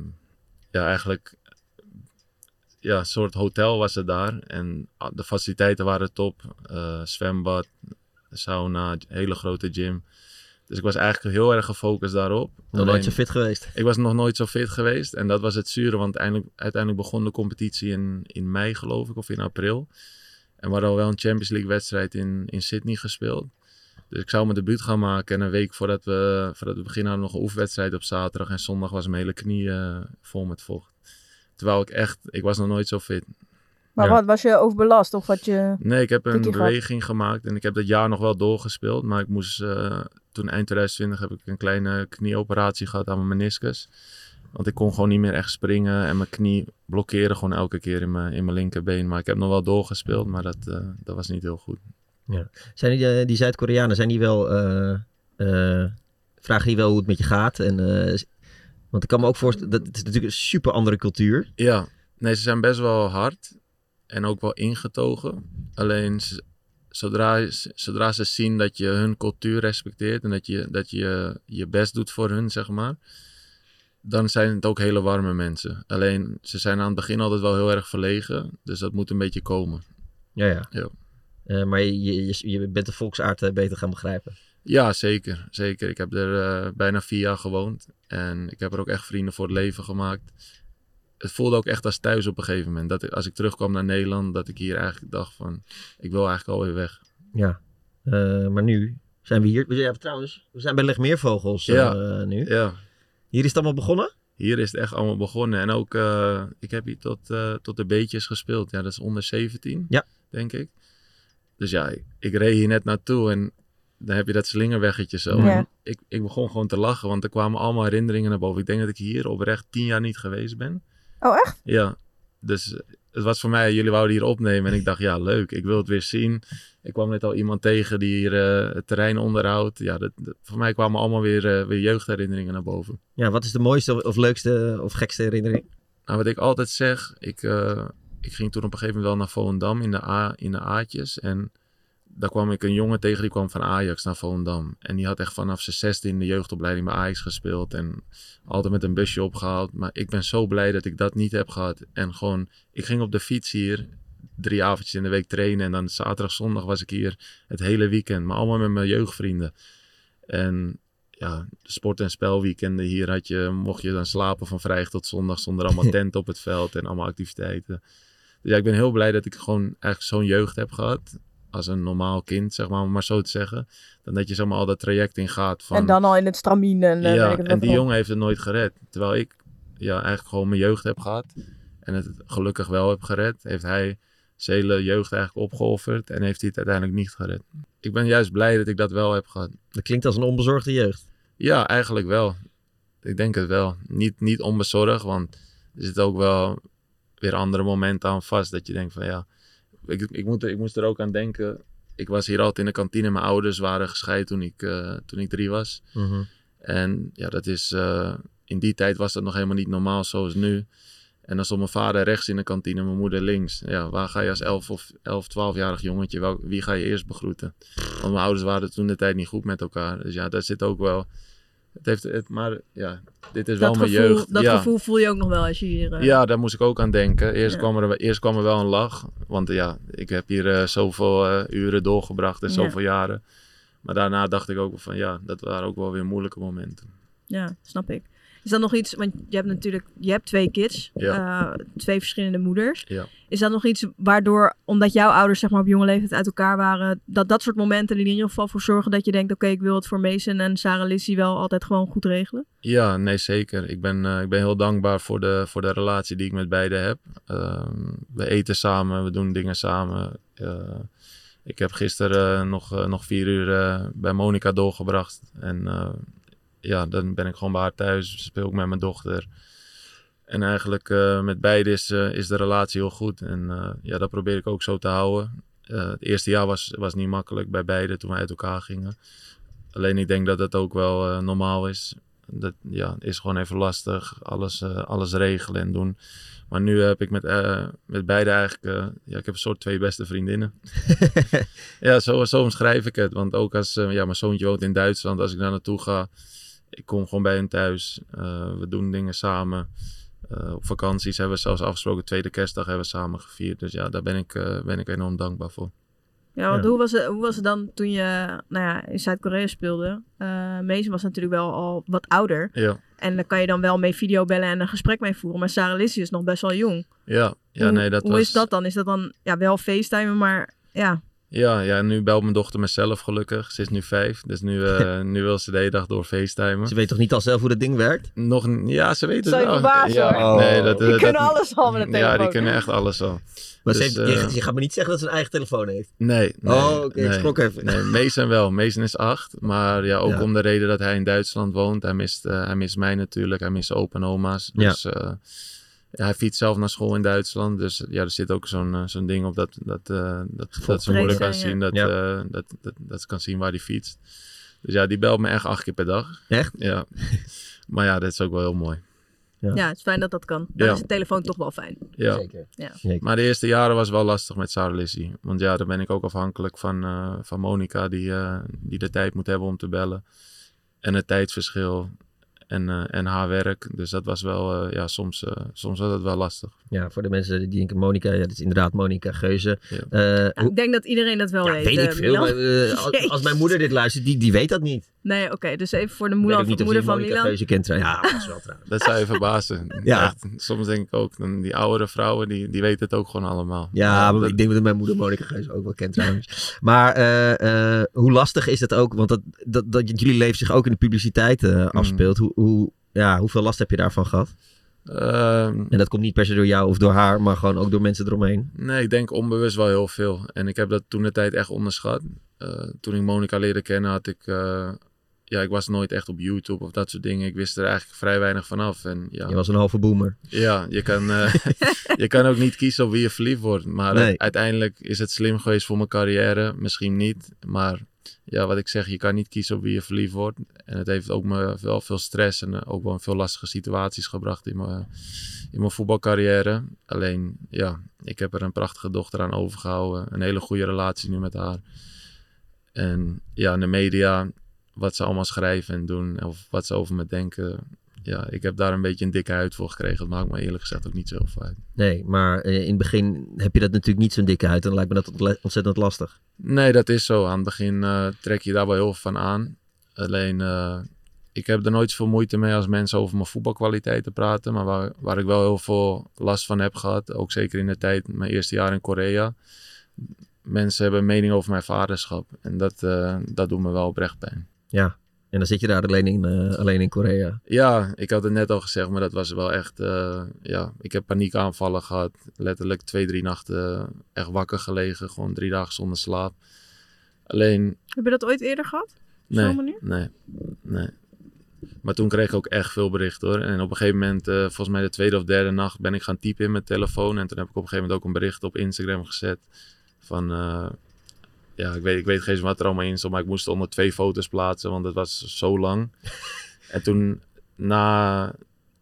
ja, eigenlijk ja, soort hotel was het daar. En ah, de faciliteiten waren top. Eh, zwembad, sauna, hele grote gym. Dus ik was eigenlijk heel erg gefocust daarop. Nog nooit zo fit geweest. ik was nog nooit zo fit geweest. En dat was het zure, want uiteindelijk, uiteindelijk begon de competitie in, in mei, geloof ik, of in april. En we hadden al wel een Champions League wedstrijd in, in Sydney gespeeld. Dus ik zou mijn debuut gaan maken. En een week voordat we, voordat we beginnen hadden we nog een oefenwedstrijd op zaterdag. En zondag was mijn hele knie eh, vol met vocht. Terwijl ik echt, ik was nog nooit zo fit. Maar Ja. wat, was je overbelast of had je... Nee, ik heb een gehad. beweging gemaakt en ik heb dat jaar nog wel doorgespeeld. Maar ik moest, eh, toen eind 2020 heb ik een kleine knieoperatie gehad aan mijn meniscus. Want ik kon gewoon niet meer echt springen en mijn knie blokkeerde gewoon elke keer in mijn, in mijn linkerbeen. Maar ik heb nog wel doorgespeeld, maar dat, eh, dat was niet heel goed. Zijn die, eh, die Zuid-Koreanen, zijn die wel... eh, eh, vragen die wel hoe het met je gaat? En, eh, want ik kan me ook voorstellen, dat het is natuurlijk een super andere cultuur. Ja, nee, ze zijn best wel hard en ook wel ingetogen. Alleen zodra, zodra ze zien dat je hun cultuur respecteert en dat je dat je, je best doet voor hun, zeg maar, dan zijn het ook hele warme mensen. Alleen ze zijn aan het begin altijd wel heel erg verlegen, dus dat moet een beetje komen. Ja, ja. Ja. Eh, maar je, je, je bent de volksaard eh, beter gaan begrijpen. Ja, zeker. Zeker. Ik heb er eh, bijna vier jaar gewoond. En ik heb er ook echt vrienden voor het leven gemaakt. Het voelde ook echt als thuis op een gegeven moment. Dat ik, als ik terugkwam naar Nederland, dat ik hier eigenlijk dacht van... Ik wil eigenlijk alweer weg. Ja. Eh, maar nu zijn we hier. Ja, trouwens, we zijn bij Legmeervogels eh, Ja. nu. Ja, Hier is het allemaal begonnen? hier is het echt allemaal begonnen. En ook, eh, ik heb hier tot, eh, tot de beetjes gespeeld. Ja, dat is onder 17, Ja. denk ik. Dus ja, ik, ik reed hier net naartoe en dan heb je dat slingerweggetje zo. Ja. En Ik, ik begon gewoon te lachen, want er kwamen allemaal herinneringen naar boven. Ik denk dat ik hier oprecht tien jaar niet geweest ben. Oh, echt? Ja, dus eh, het was voor mij, jullie wouden hier opnemen en ik dacht, ja, leuk, ik wil het weer zien. Ik kwam net al iemand tegen die hier eh, het terrein onderhoudt. Ja, dat, dat- voor mij kwamen allemaal weer, eh, weer jeugdherinneringen naar boven. Ja, wat is de mooiste of, of leukste of gekste herinnering? Nou, wat ik altijd zeg, ik, eh, ik ging toen op een gegeven moment wel naar Volendam in de, A, in de A'tjes. En daar kwam ik een jongen tegen, die kwam van Ajax naar Volendam. En die had echt vanaf zijn 16 de jeugdopleiding bij Ajax gespeeld. En altijd met een busje opgehaald. Maar ik ben zo blij dat ik dat niet heb gehad. En gewoon, ik ging op de fiets hier drie avondjes in de week trainen. En dan zaterdag, zondag was ik hier het hele weekend. Maar allemaal met mijn jeugdvrienden. En ja, sport- en spelweekenden hier had je, mocht je dan slapen van vrijdag tot zondag. Zonder allemaal tenten op het veld en allemaal activiteiten. Dus ja, ik ben heel blij dat ik gewoon eigenlijk zo'n jeugd heb gehad. Als een normaal kind, zeg maar, om maar zo te zeggen. Dan dat je zeg maar al dat traject in gaat van... En dan al in het stramien en... eh, ja, en die jongen heeft het nooit gered. Terwijl ik ja, eigenlijk gewoon mijn jeugd heb gehad. En het gelukkig wel heb gered. Heeft hij zijn hele jeugd eigenlijk opgeofferd. En heeft hij het uiteindelijk niet gered. Ik ben juist blij dat ik dat wel heb gehad. Dat klinkt als een onbezorgde jeugd. Ja, eigenlijk wel. Ik denk het wel. Niet, niet onbezorgd, want er zit ook wel... weer andere momenten aan vast. Dat je denkt van ja, ik, ik, moet, ik moest er ook aan denken. Ik was hier altijd in de kantine. Mijn ouders waren gescheiden toen ik, eh, toen ik drie was. Mhm. En ja, dat is, eh, in die tijd was dat nog helemaal niet normaal zoals nu. En dan stond mijn vader rechts in de kantine, mijn moeder links. Ja, waar ga je als 11 of 11, 12-jarig jongetje, wel, wie ga je eerst begroeten? Want mijn ouders waren toen de tijd niet goed met elkaar. Dus ja, daar zit ook wel. Het heeft, het, maar ja, dit is wel mijn gevoel, jeugd. dat ja. gevoel voel je ook nog wel als je hier... eh, Ja, daar moest ik ook aan denken. Eerst, Ja. kwam, er, eerst kwam er wel een lach. Want ja, ik heb hier eh, zoveel eh, uren doorgebracht en Ja. zoveel jaren. Maar daarna dacht ik ook van ja, dat waren ook wel weer moeilijke momenten. Ja, snap ik. Is dat nog iets, want je hebt natuurlijk, je hebt twee kids, Ja. eh, twee verschillende moeders. Ja. Is dat nog iets waardoor, omdat jouw ouders zeg maar op jonge leeftijd uit elkaar waren, dat dat soort momenten er in ieder geval voor zorgen dat je denkt, oké, ik wil het voor Mason en Sarah Lissy wel altijd gewoon goed regelen? Ja, nee zeker. Ik ben, eh, ik ben heel dankbaar voor de, voor de relatie die ik met beiden heb. Ehm, we eten samen, we doen dingen samen. Eh, ik heb gisteren nog, nog vier uur bij Monica doorgebracht. En ja, dan ben ik gewoon bij haar thuis, speel ik met mijn dochter. En eigenlijk eh, met beiden is, eh, is de relatie heel goed. En eh, ja, dat probeer ik ook zo te houden. Het eerste jaar was, was niet makkelijk bij beiden toen we uit elkaar gingen. Alleen ik denk dat het ook wel normaal is. Dat ja, is gewoon even lastig. Alles, alles regelen en doen. Maar nu heb ik met, met beide eigenlijk... ja, ik heb een soort twee beste vriendinnen. ja, zo, zo omschrijf ik het. Want ook als... ja, mijn zoontje woont in Duitsland. Als ik daar naartoe ga... Ik kom gewoon bij hen thuis. Eh, we doen dingen samen. Eh, op vakanties hebben we zelfs afgesproken. Tweede kerstdag hebben we samen gevierd. Dus ja, daar ben ik, eh, ben ik enorm dankbaar voor. Ja, want Ja. Hoe, was het, hoe was het dan toen je nou ja, in Zuid-Korea speelde? Eh Mason was natuurlijk wel al wat ouder. Ja. En daar kan je dan wel mee videobellen en een gesprek mee voeren. Maar Sarah Lissy is nog best wel jong. Ja, ja hoe, nee, dat hoe was... is dat dan? Is dat dan ja, wel facetimen, maar ja... Ja, ja, nu belt mijn dochter mezelf gelukkig. Ze is nu vijf, dus nu, eh, nu wil ze de hele dag door facetimen. Ze weet toch niet al zelf hoe dat ding werkt? Nog, ja, ze weet het Zou je wel. ja, nee, dat, Die dat- kunnen dat- alles al met een Ja, die telefoon. kunnen echt alles al. Maar ze Dus, heeft, je, eh, je gaat me niet zeggen dat ze een eigen telefoon heeft. Nee, nee. Oh, oké, nee. schrok even. Nee, Mason wel. Mason is acht. Maar ja, ook Ja. om de reden dat hij in Duitsland woont. Hij mist, eh, hij mist mij natuurlijk. Hij mist opa en oma's. Dus eh, ja, hij fietst zelf naar school in Duitsland. Dus ja, er zit ook zo'n eh, zo'n ding op dat, dat, eh, dat, dat zijn moeder kan ja. zien. Dat, Ja. eh, dat, dat, dat ze kan zien waar hij fietst. Dus ja, die belt me echt acht keer per dag. Echt? Ja. maar ja, dat is ook wel heel mooi. Ja, het is fijn dat dat kan. Dan Ja. is de telefoon toch wel fijn. Ja. Zeker. Ja. Zeker. Maar de eerste jaren was wel lastig met Sarah Lizzie. Want ja, dan ben ik ook afhankelijk van, eh, van Monica, die, eh, die de tijd moet hebben om te bellen. En het tijdsverschil en, eh, en haar werk. Dus dat was wel, eh, ja, soms, eh, soms was het wel lastig. Ja, voor de mensen die denken Monica, ja, dat is inderdaad Monica Geuze. Ja. Eh, Ja, hoe- ik denk dat iedereen dat wel ja, weet. weet ik veel. Maar, als, als mijn moeder dit luistert, die, die weet dat niet. Nee, oké. dus even voor de Ik moeder, ook niet moeder van Milan. Kent. Ja, dat is wel trouwens. Dat zou je verbazen. Ja. Echt, soms denk ik ook, dan die oudere vrouwen, die, die weten het ook gewoon allemaal. Ja, maar dat- ik denk dat mijn moeder Monica Geuze ook wel kent trouwens. Maar eh, eh, hoe lastig is het ook? Want dat, dat, dat jullie leven zich ook in de publiciteit eh, afspeelt. Hoe, hoe, ja, hoeveel last heb je daarvan gehad? Ehm, En dat komt niet per se door jou of door haar, maar gewoon ook door mensen eromheen. Nee, ik denk onbewust wel heel veel. En ik heb dat toen de tijd echt onderschat. Eh, toen ik Monica leerde kennen, had ik. eh, ja, ik was nooit echt op YouTube of dat soort dingen. Ik wist er eigenlijk vrij weinig vanaf. En ja, Je was een halve boomer. ja je, kan, eh, je kan ook niet kiezen op wie je verliefd wordt. Maar Nee. uiteindelijk is het slim geweest voor mijn carrière. Misschien niet. Maar ja, wat ik zeg, je kan niet kiezen op wie je verliefd wordt. En het heeft ook me wel veel stress en eh, ook wel veel lastige situaties gebracht in mijn, in mijn voetbalcarrière. Alleen, ja, ik heb er een prachtige dochter aan overgehouden. Een hele goede relatie nu met haar. En ja, in de media, wat ze allemaal schrijven en doen, of wat ze over me denken. Ja, ik heb daar een beetje een dikke huid voor gekregen. Dat maakt me eerlijk gezegd ook niet zo heel veel uit. Nee, maar eh, in het begin heb je dat natuurlijk niet zo'n dikke huid. En dan lijkt me dat ontzettend lastig. Nee, dat is zo. Aan het begin eh, trek je daar wel heel veel van aan. Alleen, eh, ik heb er nooit zoveel moeite mee als mensen over mijn voetbalkwaliteiten praten. Maar waar, waar ik wel heel veel last van heb gehad, ook zeker in de tijd, mijn eerste jaar in Korea. Mensen hebben een mening over mijn vaderschap. En dat, dat doet me wel oprecht pijn. Ja, en dan zit je daar alleen in, eh, alleen in Korea. Ja, ik had het net al gezegd, maar dat was wel echt... eh, ja, ik heb paniekaanvallen gehad. Letterlijk twee, drie nachten echt wakker gelegen. Gewoon drie dagen zonder slaap. Alleen, Heb je dat ooit eerder gehad? Nee, zo'n manier? nee, nee. Maar toen kreeg ik ook echt veel berichten hoor. En op een gegeven moment, eh, volgens mij de tweede of derde nacht, ben ik gaan typen in mijn telefoon. En toen heb ik op een gegeven moment ook een bericht op Instagram gezet. Van, eh, ja, ik weet, ik weet geen eens wat er allemaal in stond. Maar ik moest onder twee foto's plaatsen, want het was zo lang. en toen, na,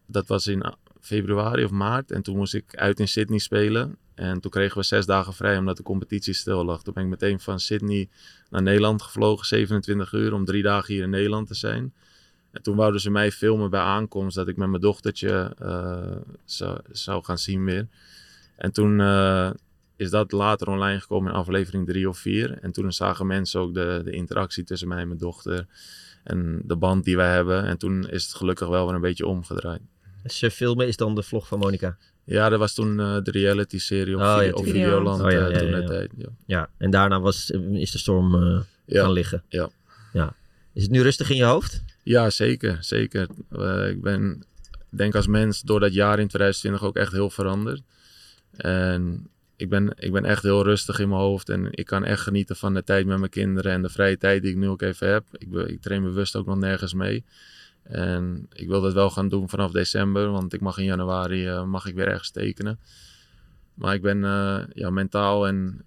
dat was in februari of maart. En toen moest ik uit in Sydney spelen. En toen kregen we zes dagen vrij omdat de competitie stil lag. Toen ben ik meteen van Sydney naar Nederland gevlogen, 27 uur, om drie dagen hier in Nederland te zijn. En toen wouden ze mij filmen bij aankomst dat ik met mijn dochtertje eh, zou, zou gaan zien weer. En toen eh, is dat later online gekomen in aflevering drie of vier. En toen zagen mensen ook de, de interactie tussen mij en mijn dochter. En de band die wij hebben. En toen is het gelukkig wel weer een beetje omgedraaid. Dus eh, filmen is dan de vlog van Monica. Ja, dat was toen eh, de reality-serie op, Oh, video, ja, op tuurlijk. Videoland Oh, ja, eh, ja, toen ja, en daarna was, is de storm Ja. gaan liggen. Ja. ja. Is het nu rustig in je hoofd? Ja, zeker. zeker. Ik ben, denk als mens door dat jaar in 2020 ook echt heel veranderd. En ik ben, ik ben echt heel rustig in mijn hoofd. En ik kan echt genieten van de tijd met mijn kinderen en de vrije tijd die ik nu ook even heb. Ik, ik train bewust ook nog nergens mee. En ik wil dat wel gaan doen vanaf december, want ik mag in januari eh, mag ik weer ergens tekenen. Maar ik ben eh, ja, mentaal en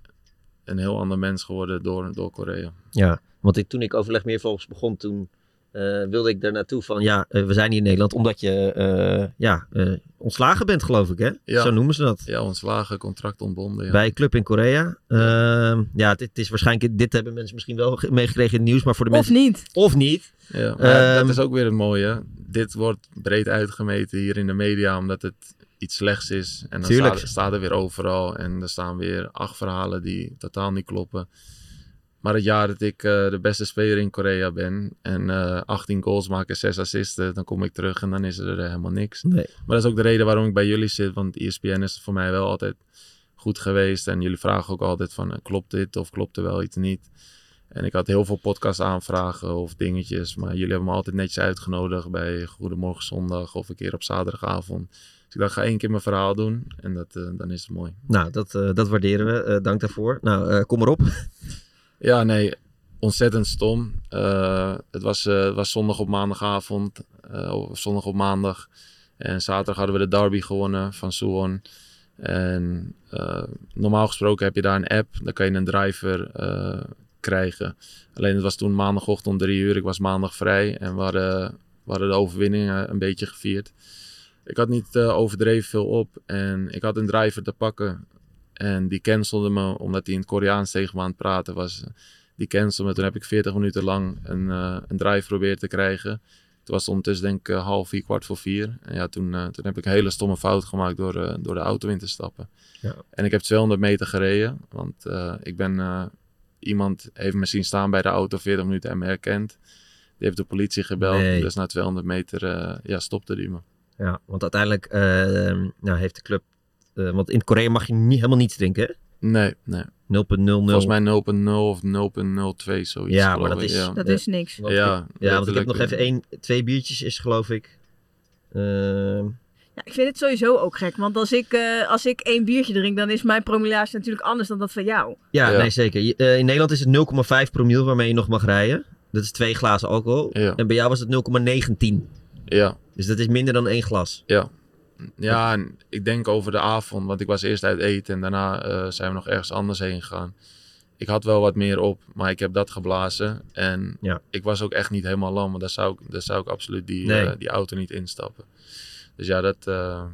een heel ander mens geworden door, door Korea. Ja, want ik, toen ik overleg meervogels begon, toen eh, wilde ik daar naartoe van, ja, eh, we zijn hier in Nederland omdat je eh, ja, eh, ontslagen bent, geloof ik, hè? Ja. Zo noemen ze dat. Ja, ontslagen, contract ontbonden. Ja. Bij een club in Korea. Ehm, ja, het, het is waarschijnlijk, dit hebben mensen misschien wel ge- meegekregen in het nieuws, maar voor de Of mensen... niet. Of niet. Ja, maar Ehm, dat is ook weer het mooie. Dit wordt breed uitgemeten hier in de media, omdat het iets slechts is. En dan staat, staat er weer overal. En er staan weer acht verhalen die totaal niet kloppen. Maar het jaar dat ik eh, de beste speler in Korea ben en eh 18 goals maak en 6 assisten, dan kom ik terug en dan is er eh, helemaal niks. Nee. Maar dat is ook de reden waarom ik bij jullie zit, want ESPN is voor mij wel altijd goed geweest. En jullie vragen ook altijd van, eh, klopt dit of klopt er wel iets niet? En ik had heel veel podcast aanvragen of dingetjes, maar jullie hebben me altijd netjes uitgenodigd bij Goedemorgen Zondag of een keer op zaterdagavond. Dus ik dacht, ga één keer mijn verhaal doen en dat, eh, dan is het mooi. Nou, dat, eh, dat waarderen we. Eh, dank daarvoor. Nou, eh, kom erop. Ja, nee, ontzettend stom. Eh, het was, eh, was zondag op maandagavond, eh, of zondag op maandag. En zaterdag hadden we de derby gewonnen van Suwon. En normaal gesproken heb je daar een app, dan kan je een driver krijgen. Alleen het was toen maandagochtend om drie uur, ik was maandag vrij en we hadden, de overwinning een beetje gevierd. Ik had niet overdreven veel op en ik had een driver te pakken. En die cancelde me omdat hij in het Koreaans tegen me aan het praten was. Die cancelde me. Toen heb ik 40 minuten lang een, eh, een drive proberen te krijgen. Toen was het ondertussen denk ik eh, half vier, kwart voor vier. En ja, toen, eh, toen heb ik een hele stomme fout gemaakt door, door de auto in te stappen. Ja. En ik heb 200 meter gereden. Want ik ben... iemand heeft me zien staan bij de auto 40 minuten en me herkend. Die heeft de politie gebeld. Nee. Dus na 200 meter ja, stopte die me. Ja, want uiteindelijk eh, nou, heeft de club... eh, want in Korea mag je niet, helemaal niets drinken, hè? Nee, nee. 0,00. Volgens mij 0.0 of 0.02 zoiets. Ja, maar dat ik, is- ja. Dat is niks. Ja, ja, want ik heb nog even één, twee biertjes is geloof ik. Ehm, Ja, ik vind het sowieso ook gek. Want als ik, eh, als ik één biertje drink, dan is mijn promillage natuurlijk anders dan dat van jou. ja, Ja. nee zeker. Je- eh, in Nederland is het 0,5 promiel waarmee je nog mag rijden. Dat is twee glazen alcohol. Ja. En bij jou was het 0,19. Ja, Dus dat is minder dan één glas. ja. Ja, en ik denk over de avond, want ik was eerst uit eten en daarna eh, zijn we nog ergens anders heen gegaan. Ik had wel wat meer op, maar ik heb dat geblazen. En Ja. ik was ook echt niet helemaal lam, want daar zou ik, daar zou ik absoluut die, Nee. eh, die auto niet instappen. Dus ja, dat, eh,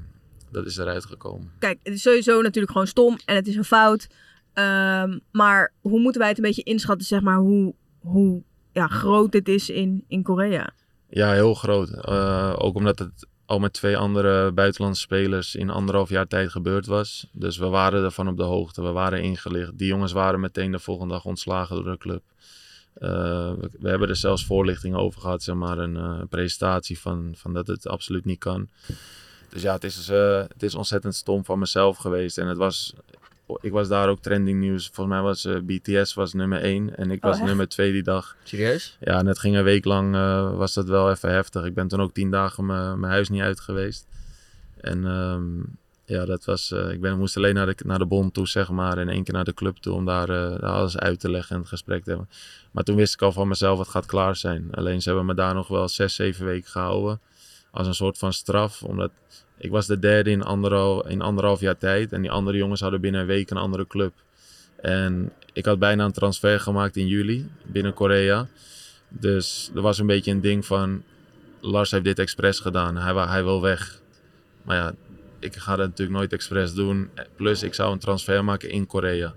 dat is eruit gekomen. Kijk, het is sowieso natuurlijk gewoon stom en het is een fout. Ehm, maar hoe moeten wij het een beetje inschatten, zeg maar, hoe, hoe ja, groot dit is in, in Korea? Ja, heel groot. Eh, ook omdat het al met twee andere buitenlandse spelers in anderhalf jaar tijd gebeurd was. Dus we waren ervan op de hoogte. We waren ingelicht. Die jongens waren meteen de volgende dag ontslagen door de club. Eh, we, hebben er zelfs voorlichting over gehad, zeg maar, een eh, presentatie van, van dat het absoluut niet kan. Dus ja, het is, eh, het is ontzettend stom van mezelf geweest. En het was, ik was daar ook trending nieuws. Volgens mij was eh, BTS was nummer 1 en ik Oh, was echt? nummer 2 die dag. Serieus? Ja, en het ging een week lang, eh, was dat wel even heftig. Ik ben toen ook tien dagen mijn huis niet uit geweest. En ehm, ja, dat was, eh, ik ben, moest alleen naar de, naar de bond toe, zeg maar. En één keer naar de club toe om daar, daar alles uit te leggen en het gesprek te hebben. Maar toen wist ik al van mezelf, het gaat klaar zijn. Alleen ze hebben me daar nog wel zes, zeven weken gehouden. Als een soort van straf. Omdat ik was de derde in, anderhalf, jaar tijd. En die andere jongens hadden binnen een week een andere club. En ik had bijna een transfer gemaakt in juli binnen Korea. Dus er was een beetje een ding van... Lars heeft dit expres gedaan. Hij, hij wil weg. Maar ja, ik ga dat natuurlijk nooit expres doen. Plus, ik zou een transfer maken in Korea.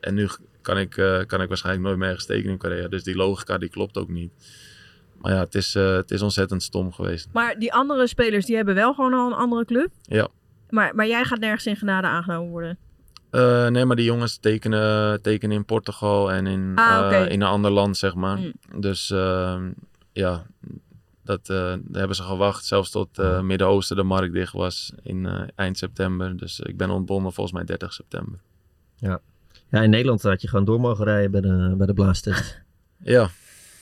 En nu kan ik, eh, kan ik waarschijnlijk nooit meer in Korea. Dus die logica die klopt ook niet. Maar ja, het is, eh, het is ontzettend stom geweest. Maar die andere spelers, die hebben wel gewoon al een andere club. Ja. Maar, maar jij gaat nergens in genade aangenomen worden. Eh, nee, maar die jongens tekenen, tekenen in Portugal en in, Ah, eh, in een ander land, zeg maar. Mm. Dus ehm, ja, dat, eh, daar hebben ze gewacht. Zelfs tot eh, Midden-Oosten de markt dicht was in eh, eind september. Dus ik ben ontbonden volgens mij 30 september. Ja. ja, in Nederland had je gewoon door mogen rijden bij de, bij de blaastest. Ja.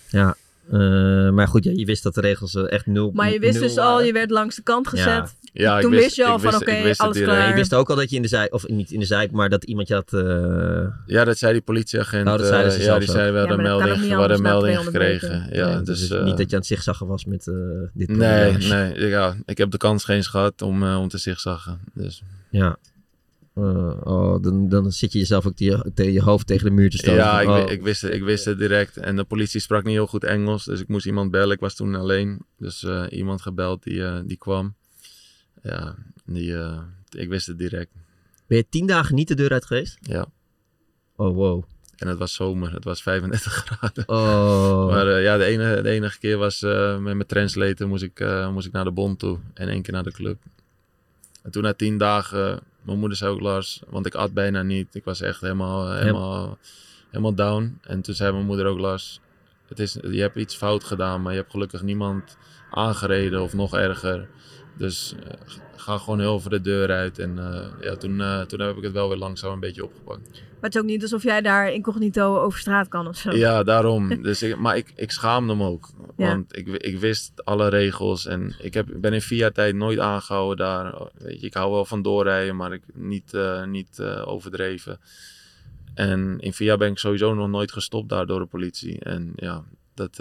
Ja, eh, maar goed, ja, je wist dat de regels echt nul Maar je wist nul dus al, je werd langs de kant gezet. Ja, Toen wist- wist je al ik van oké, alles klaar. Je wist ook al dat je in de zijk, of niet in de zijk, maar dat iemand je had... eh, Ja, dat zei die politieagent. Nou, dat zeiden ze eh, zelf ja, die Ja, maar dat kan melding, we hadden melding 200 gekregen. meter. Ja, nee, dus, dus niet dat je aan het zigzaggen was met eh, dit Nee, probleem. nee ja, ik heb de kans geen eens gehad om, eh, om te zigzaggen. Dus. Ja. Eh, oh, dan, dan zit je jezelf ook tegen je hoofd tegen de muur te stoten. Ja, ik, Oh. ik, wist het, ik wist het direct. En de politie sprak niet heel goed Engels, dus ik moest iemand bellen. Ik was toen alleen, dus eh, iemand gebeld die, eh, die kwam. Ja, die, ik wist het direct. Ben je tien dagen niet de deur uit geweest? Ja. Oh, wow. En het was zomer, het was 35 graden. Oh. Maar ja, de enige, de enige keer was met mijn translator moest ik, moest ik naar de bond toe en één keer naar de club. En toen na tien dagen, mijn moeder zei ook Lars, want ik at bijna niet. Ik was echt helemaal, helemaal, helemaal down. En toen zei mijn moeder ook Lars, het is, je hebt iets fout gedaan, maar je hebt gelukkig niemand aangereden of nog erger. Dus eh, ga gewoon heel over de deur uit. En eh, ja, toen, eh, toen heb ik het wel weer langzaam een beetje opgepakt. Maar het is ook niet alsof jij daar incognito over straat kan of zo. Ja, daarom. Dus ik, maar ik, ik schaamde me ook. Ja. Want ik, ik wist alle regels. En ik heb, ben in vier jaar tijd nooit aangehouden daar. Weet je, ik hou wel van doorrijden, maar ik, niet, niet overdreven. En in vier jaar ben ik sowieso nog nooit gestopt daar door de politie. En ja, dat...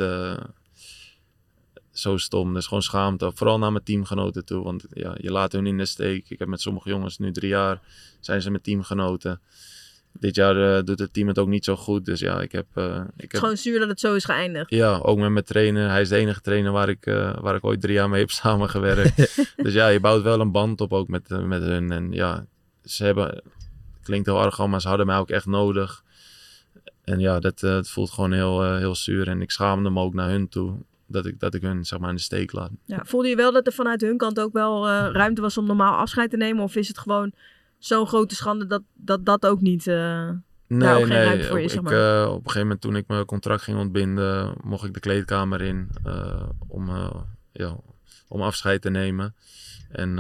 zo stom. Dus gewoon schaamte. Vooral naar mijn teamgenoten toe. Want ja, je laat hun in de steek. Ik heb met sommige jongens nu drie jaar zijn ze mijn teamgenoten. Dit jaar eh, doet het team het ook niet zo goed. Dus ja, ik heb... eh, ik Het is heb gewoon zuur dat het zo is geëindigd. ja, ook met mijn trainer. Hij is de enige trainer waar ik, eh, waar ik ooit drie jaar mee heb samengewerkt. dus ja, je bouwt wel een band op ook met, met hun. En ja, ze hebben... Klinkt heel arrogant, maar ze hadden mij ook echt nodig. En ja, dat, het voelt gewoon heel, heel zuur. En ik schaamde me ook naar hun toe. Dat ik, dat ik hun zeg maar in de steek laat. Ja, voelde je wel dat er vanuit hun kant ook wel eh, ruimte was om normaal afscheid te nemen? Of is het gewoon zo'n grote schande dat dat, dat ook niet... eh, daar ook geen ruimte voor is, zeg ik, maar. eh, op een gegeven moment toen ik mijn contract ging ontbinden, mocht ik de kleedkamer in om, ja, om afscheid te nemen. En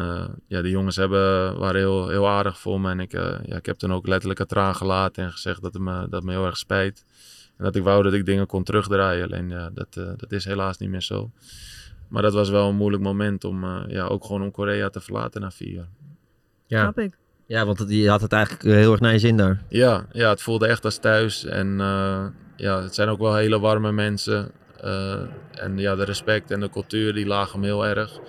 ja, de jongens hebben, waren heel, heel aardig voor me. En ik, ja, ik heb toen ook letterlijk een traan gelaten en gezegd dat het me, dat het me heel erg spijt. En dat ik wou dat ik dingen kon terugdraaien. Alleen ja, dat, eh, dat is helaas niet meer zo. Maar dat was wel een moeilijk moment om eh, ja, ook gewoon om Korea te verlaten na vier jaar. Ja. Snap ik. Ja, want het, je had het eigenlijk eh, heel erg naar je zin daar. Ja, ja, het voelde echt als thuis. En eh, ja, het zijn ook wel hele warme mensen. Eh, en ja, de respect en de cultuur, die lagen me heel erg.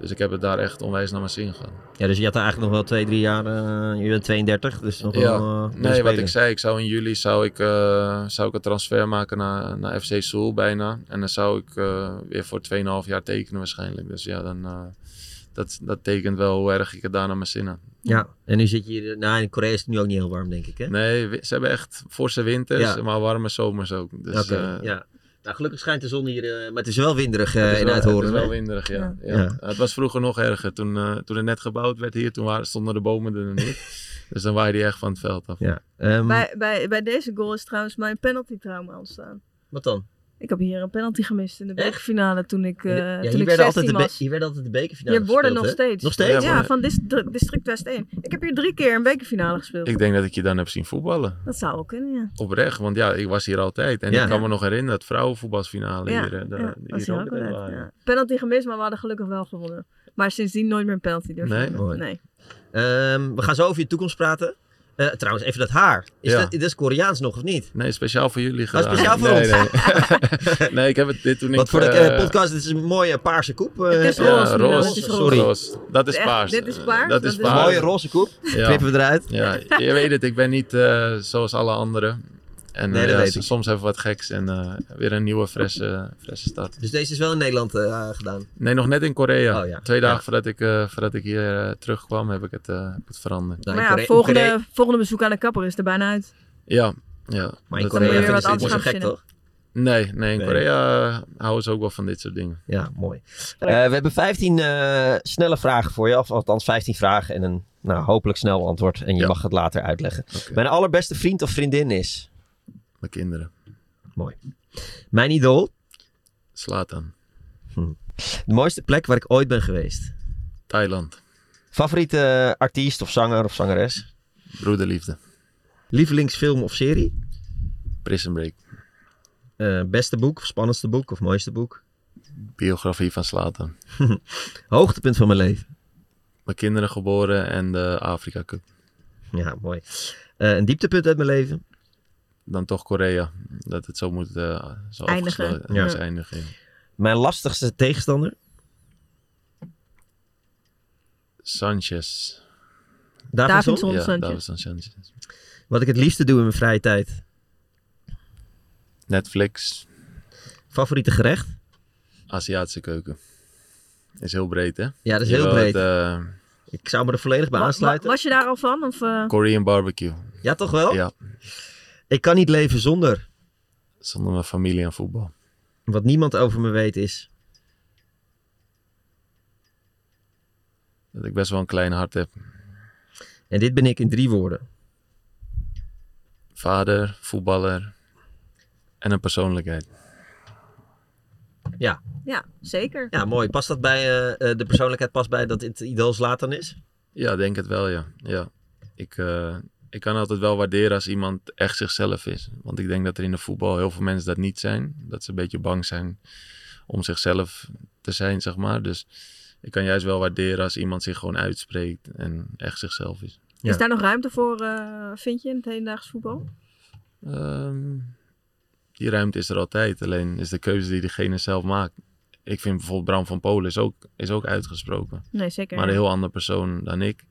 Dus ik heb het daar echt onwijs naar mijn zin gehad. Ja, dus je had eigenlijk nog wel twee, drie jaar. eh, je bent 32, dus nog Ja, wel. eh, nee, wat ik zei, ik zou in juli zou ik, eh, zou ik een transfer maken naar, naar FC Seoul bijna. En dan zou ik weer voor 2,5 jaar tekenen waarschijnlijk. Dus ja, dan, dat, dat tekent wel hoe erg ik het daar naar mijn zin had. Ja, en nu zit je hier. Nou, in Korea is het nu ook niet heel warm, denk ik. Hè? Nee, ze hebben echt forse winters, Ja. maar warme zomers ook. Dus, ja. Nou, gelukkig schijnt de zon hier, eh, maar het is wel winderig eh, Het is in Uithoren. Het is wel winderig, ja. Ja. ja. Het was vroeger nog erger. Toen, eh, toen het net gebouwd werd hier, toen waren, stonden de bomen er nog niet. dus dan waaide die echt van het veld af. Ja. Ehm, Bij, bij, bij deze goal is trouwens mijn penalty trauma ontstaan. Wat dan? Ik heb hier een penalty gemist in de bekerfinale toen ik, eh ja, toen hier, ik werden 16 altijd was. hier werden altijd de bekerfinale Je worden gespeeld, nog steeds. Nog steeds? Ja, van Dist- District West 1. Ik heb hier drie keer een bekerfinale gespeeld. Ik denk dat ik je dan heb zien voetballen. Dat zou wel kunnen, ja. Oprecht, want ja, ik was hier altijd. En Ja. ik kan me nog herinneren, dat vrouwenvoetbalfinale Ja, hier. eh, de- ja, die was hier hier ook ook altijd, waren. Penalty gemist, maar we hadden gelukkig wel gewonnen. Maar sindsdien nooit meer een penalty durven Nee? nee. Ehm, we gaan zo over je toekomst praten. Eh, trouwens, even dat haar. Is Ja. dat, dat is Koreaans nog of niet? Nee, speciaal voor jullie Oh, gedaan. speciaal voor nee, ons. Nee. nee, ik heb het dit toen ik... Wat voor de eh, eh, podcast, dit is een mooie paarse koep. eh, Het is eh, Ja, roze, roze. Sorry. roze. Dat is paars. dit is paars? Dat is is Een paars. mooie roze koep. Ja. Knippen we eruit. Ja, je weet het, ik ben niet eh, zoals alle anderen. En Nee, eh, ja, soms even wat geks en eh, weer een nieuwe, frisse, frisse start. Dus deze is wel in Nederland eh, gedaan. Nee, nog net in Korea. Oh, ja. Twee dagen Ja. voordat, ik, eh, voordat ik hier eh, terugkwam, heb ik het, eh, heb het veranderd. Nou, maar in ja, Korea- volgende, Korea- volgende bezoek aan de kapper is er bijna uit. Ja, ja. Maar in Korea moet je het niet zo gek, toch? Nee, nee, in Nee. Korea houden ze ook wel van dit soort dingen. Ja, mooi. Eh, we hebben 15 eh, snelle vragen voor je. Of althans 15 vragen en een nou, hopelijk snel antwoord. En je Ja. mag het later uitleggen. Mijn allerbeste vriend of vriendin is? Mijn kinderen. Mooi. Mijn idool? Slaat aan. De mooiste plek waar ik ooit ben geweest? Thailand. Favoriete eh, artiest of zanger of zangeres? Broederliefde. Lievelingsfilm of serie? Prison Break. Eh, beste boek of spannendste boek of mooiste boek? Biografie van Slatan. Hoogtepunt van mijn leven? Mijn kinderen geboren en de Afrika Cup. Ja, mooi. Eh, een dieptepunt uit mijn leven? Dan toch Korea. Dat het zo moet eh zo Eindigen. afgesloten Ja. eindigen. Mijn lastigste tegenstander? Sanchez. Davidson? Davidson ja, Sanchez. Davidson Sanchez. Wat ik het liefste doe in mijn vrije tijd? Netflix. Favoriete gerecht? Aziatische keuken. Is heel breed, hè? Ja, dat is Je heel breed. het, eh, Ik zou me er volledig bij Wa- wa- aansluiten. was je daar al van? Of, eh, Korean barbecue. Ja, toch wel? Ja. Ik kan niet leven zonder. Zonder mijn familie en voetbal. Wat niemand over me weet is. Dat ik best wel een klein hart heb. En dit ben ik in drie woorden. Vader, voetballer en een persoonlijkheid. Ja, ja, zeker. ja mooi. Past dat bij eh, eh, de persoonlijkheid? Past bij dat het idool Zlatan is? Ja, denk het wel, ja. ja. Ik, eh, ik kan altijd wel waarderen als iemand echt zichzelf is. Want ik denk dat er in de voetbal heel veel mensen dat niet zijn. Dat ze een beetje bang zijn om zichzelf te zijn, zeg maar. Dus ik kan juist wel waarderen als iemand zich gewoon uitspreekt en echt zichzelf is. Ja. Is daar nog ruimte voor, eh, vind je, in het hedendaags voetbal? Ehm, die ruimte is er altijd. Alleen is de keuze die diegene zelf maakt. Ik vind bijvoorbeeld Bram van Polen is ook, is ook uitgesproken. Nee, zeker. Maar een heel andere persoon dan ik.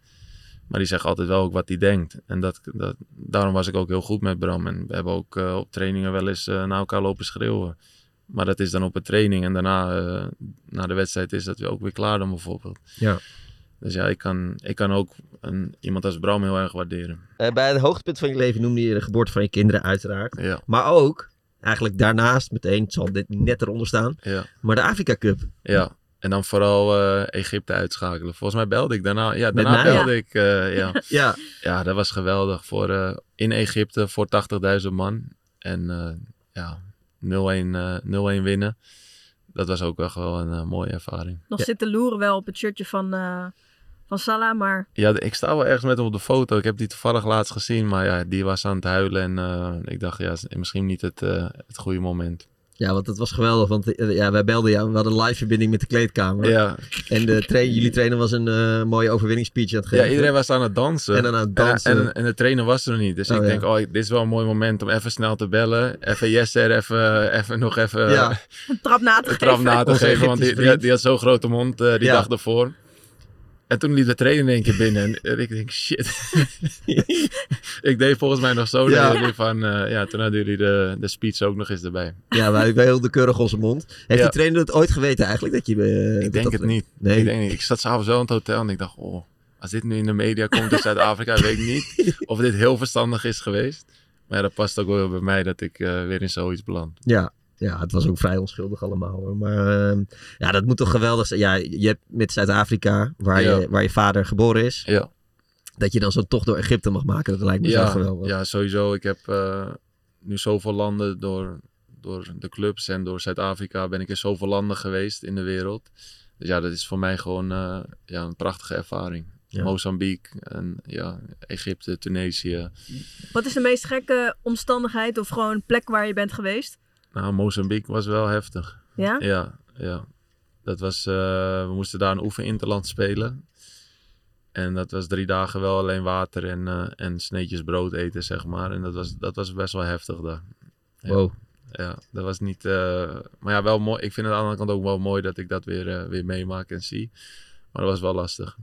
Maar die zegt altijd wel ook wat hij denkt. En dat, dat, daarom was ik ook heel goed met Bram. En we hebben ook eh, op trainingen wel eens eh, naar elkaar lopen schreeuwen. Maar dat is dan op een training. En daarna, eh, na de wedstrijd, is dat ook weer klaar dan bijvoorbeeld. Ja. Dus ja, ik kan, ik kan ook een, iemand als Bram heel erg waarderen. Eh, bij het hoogtepunt van je leven noemde je de geboorte van je kinderen uiteraard. Ja, Maar ook, eigenlijk daarnaast meteen, het zal dit net eronder staan, ja, maar de Afrika Cup. ja. En dan vooral eh, Egypte uitschakelen. Volgens mij belde ik daarna. Ja, daarna mij? belde ik. eh, ja. Ja, Ja, dat was geweldig. Voor, eh, in Egypte voor 80.000 man. En eh, ja, 0-1 eh, 0-1 winnen. Dat was ook echt wel een mooie ervaring. Nog Ja. zitten loeren wel op het shirtje van, eh, van Salah, maar Ja, ik sta wel ergens met hem op de foto. Ik heb die toevallig laatst gezien. Maar ja, die was aan het huilen. En eh, ik dacht, ja, is misschien niet het, eh, het goede moment. Ja want het was geweldig, want eh, ja, wij belden jou, we hadden een live verbinding met de kleedkamer. Ja, En de tra- jullie trainer was een eh, mooie overwinningsspeech aan het ja, geven. iedereen was aan het dansen. En dan aan het dansen. En, en, en de trainer was er nog niet. Dus Oh, ik ja. denk, oh, dit is wel een mooi moment om even snel te bellen. Even Jesser, even, even nog even... ja, een trap na te een trap geven. na te Onze geven, want die, die, had, vriend. die had zo'n grote mond eh, die Ja. dag ervoor. En toen liep de trainer in één keer binnen en, en ik denk, shit. ik deed volgens mij nog zo. Ja. van, eh, ja, toen hadden jullie de, de speech ook nog eens erbij. ja, wij, hielden keurig onze mond. Heeft Ja. die trainer het ooit geweten eigenlijk? Dat je, eh, ik dat denk dat- het niet. Nee. Ik, denk niet. ik zat s'avonds wel in het hotel en ik dacht, oh, als dit nu in de media komt in Zuid-Afrika, weet ik niet of dit heel verstandig is geweest. Maar ja, dat past ook wel bij mij dat ik eh, weer in zoiets beland. Ja, ja, het was ook vrij onschuldig allemaal. Hoor. Maar ehm, ja, dat moet toch geweldig zijn. Ja, je hebt met Zuid-Afrika, waar, Ja. je, waar je vader geboren is, Ja. Dat je dan zo'n tocht door Egypte mag maken. Dat lijkt me zo Ja, geweldig. ja, sowieso. Ik heb eh, nu zoveel landen door, door de clubs en door Zuid-Afrika ben ik in zoveel landen geweest in de wereld. Dus ja, dat is voor mij gewoon eh, ja, een prachtige ervaring. Ja. Mozambique, en, ja, Egypte, Tunesië. Wat is de meest gekke omstandigheid of gewoon plek waar je bent geweest? Nou, Mozambique was wel heftig. Ja? Ja, ja. Dat was, eh, we moesten daar een oefeninterland spelen. En dat was drie dagen wel alleen water en, eh, en sneetjes brood eten, zeg maar. En dat was, dat was best wel heftig daar. Ja. Wow. Ja, dat was niet... eh, maar ja, wel mooi. Ik vind het aan de andere kant ook wel mooi dat ik dat weer, eh, weer meemaak en zie. Maar dat was wel lastig.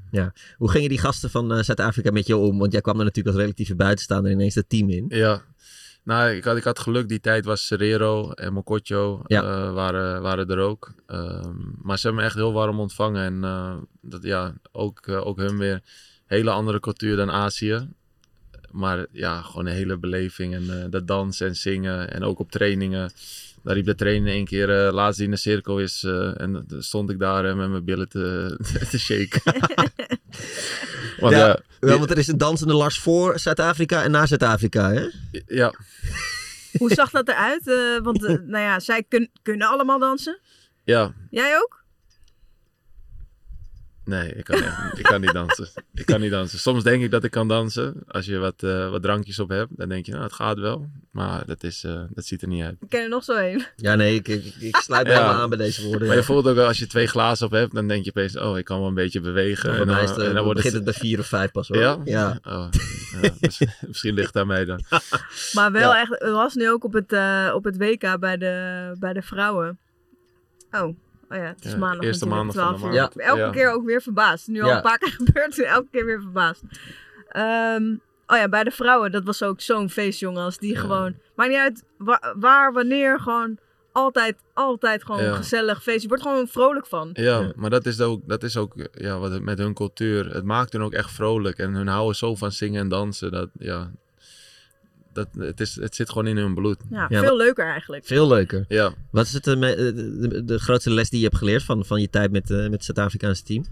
Hoe gingen die gasten van Zuid-Afrika met je om? Want jij kwam er natuurlijk als relatieve buitenstaander ineens het team in. Ja. Nou, ik had, ik had geluk. Die tijd was Serrero en Mokotjo Ja. eh, waren, waren er ook. Ehm, maar ze hebben me echt heel warm ontvangen. En eh, dat, ja, ook, eh, ook hun weer hele andere cultuur dan Azië. Maar ja, gewoon een hele beleving. En dat dansen en zingen. En ook op trainingen. Daar riep de trainer één keer, eh laatst die in de cirkel is. eh, en dan stond ik daar eh, met mijn billen te, te shaken. Want Ja. want er is een dansende Lars voor Zuid-Afrika en na Zuid-Afrika, hè? ja, Hoe zag dat eruit? Eh, want nou ja, zij kun- kunnen allemaal dansen. ja, Jij ook? Nee, ik kan, echt- ik kan niet dansen. Ik kan niet dansen. Soms denk ik dat ik kan dansen. Als je wat, eh, wat drankjes op hebt, dan denk je, nou, het gaat wel. Maar dat, is, eh, dat ziet er niet uit. Ik ken er nog zo een. Ja, nee, ik, ik, ik sluit me Ja. aan bij deze woorden. Maar ja. je voelt ook wel, als je twee glazen op hebt, dan denk je opeens, oh, ik kan wel een beetje bewegen. En mij dan, is het, en dan wordt begint het bij vier of vijf pas hoor. Ja? ja. Oh, misschien, misschien ligt aan mij dan. Maar wel Ja. echt, het was nu ook op het, eh, op het WK bij de, bij de vrouwen. Oh, oh ja, het is Ja, maandag eerste natuurlijk, maandag van 12 de uur. maand. Elke Ja. keer ook weer verbaasd. Nu al Ja. een paar keer gebeurd, elke keer weer verbaasd. Ehm, oh ja, bij de vrouwen, dat was ook zo'n feest, jongen. Als die Ja. gewoon, maakt niet uit wa- waar, wanneer, gewoon altijd, altijd gewoon Ja. een gezellig feest. Je wordt gewoon vrolijk van. Ja, Ja. maar dat is ook, dat is ook ja, wat het met hun cultuur. Het maakt hun ook echt vrolijk. En hun houden zo van zingen en dansen. Dat, ja, dat, het, is, het zit gewoon in hun bloed. Ja, Ja, veel leuker eigenlijk. Veel leuker. Ja, Wat is het, eh, eh, de, de, de grootste les die je hebt geleerd van, van je tijd met, eh, met het Zuid-Afrikaanse team?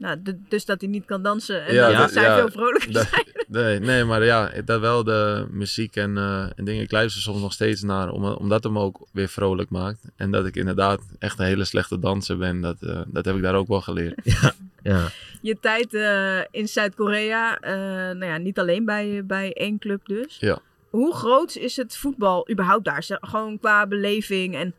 Nou, dus dat hij niet kan dansen en Ja, dat zij ja, veel vrolijker zijn. nee, nee, maar ja, dat wel de muziek en, eh, en dingen. Ik luister soms nog steeds naar, om, omdat het me ook weer vrolijk maakt. En dat ik inderdaad echt een hele slechte danser ben, dat, eh, dat heb ik daar ook wel geleerd. Ja. Je tijd eh, in Zuid-Korea, eh, nou ja, niet alleen bij, bij één club dus. Ja. Hoe groot is het voetbal überhaupt daar? Gewoon qua beleving en...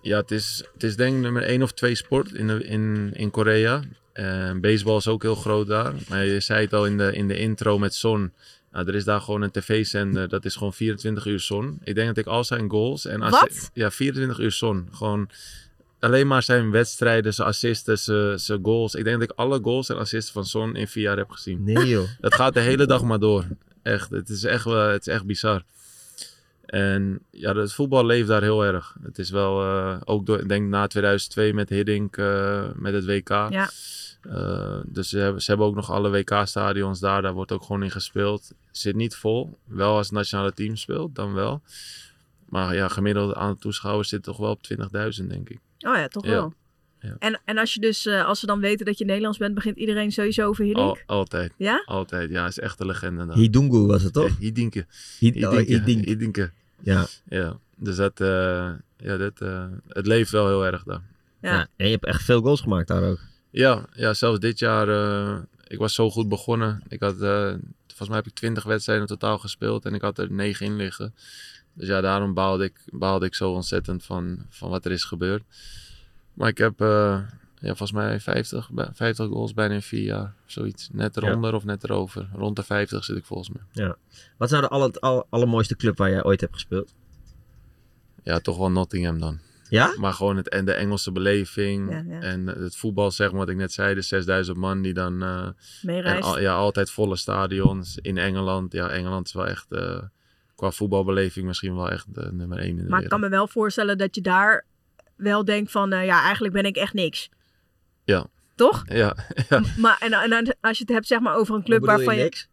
Ja, het is, het is denk ik nummer één of twee sport in, de, in, in Korea. En baseball is ook heel groot daar. Maar je zei het al in de, in de intro met Son. Nou, er is daar gewoon een tv-zender, dat is gewoon 24 uur Son. Ik denk dat ik al zijn goals en Wat? Ja, 24 uur Son. Gewoon alleen maar zijn wedstrijden, zijn assisten, zijn, zijn goals. Ik denk dat ik alle goals en assisten van Son in vier jaar heb gezien. Nee joh. Dat gaat de hele dag maar door. Echt, het is echt, wel, het is echt bizar. En ja, het voetbal leeft daar heel erg. Het is wel, eh, ook door, denk na 2002 met Hiddink, eh, met het WK. Ja. Eh, dus ze hebben, ze hebben ook nog alle WK-stadions daar. Daar wordt ook gewoon in gespeeld. Zit niet vol. Wel als het nationale team speelt, dan wel. Maar ja, gemiddeld aantal toeschouwers zit toch wel op 20.000, denk ik. Oh ja, toch Ja. wel. Ja. En, en als je dus, eh, als ze dan weten dat je Nederlands bent, begint iedereen sowieso over Hiddink? Al, altijd. Ja? Altijd. Ja, is echt een legende. daar. Hidungu was het toch? Oh, Hiddinke. Hidink. Hiddinke. Ja. Ja, dus dat, eh, ja, dat, eh, het leeft wel heel erg daar. Ja. ja. En je hebt echt veel goals gemaakt daar ook. Ja, ja zelfs dit jaar, eh, ik was zo goed begonnen. Ik had, eh, volgens mij heb ik 20 wedstrijden in totaal gespeeld en ik had er 9 in liggen. Dus ja, daarom baalde ik, baalde ik zo ontzettend van, van wat er is gebeurd. Maar ik heb eh, ja, volgens mij 50, bij- 50 goals bijna in 4 jaar. Zoiets. Net eronder of net erover. Rond de 50 zit ik volgens mij. Wat is nou de aller, aller- allermooiste club waar jij ooit hebt gespeeld? Ja, toch wel Nottingham dan. Ja? Maar gewoon het, en de Engelse beleving. Ja, ja. En het voetbal, zeg maar, wat ik net zei. De 6000 man die dan... eh, en al- ja, altijd volle stadions in Engeland. Ja, Engeland is wel echt... eh, qua voetbalbeleving misschien wel echt eh, nummer 1 in de maar ik kan me wel voorstellen dat je daar wel denkt van, eh, ja, eigenlijk ben ik echt niks. Ja. Toch? Ja, ja. Maar en, en als je het hebt zeg maar over een club waarvan je... niks?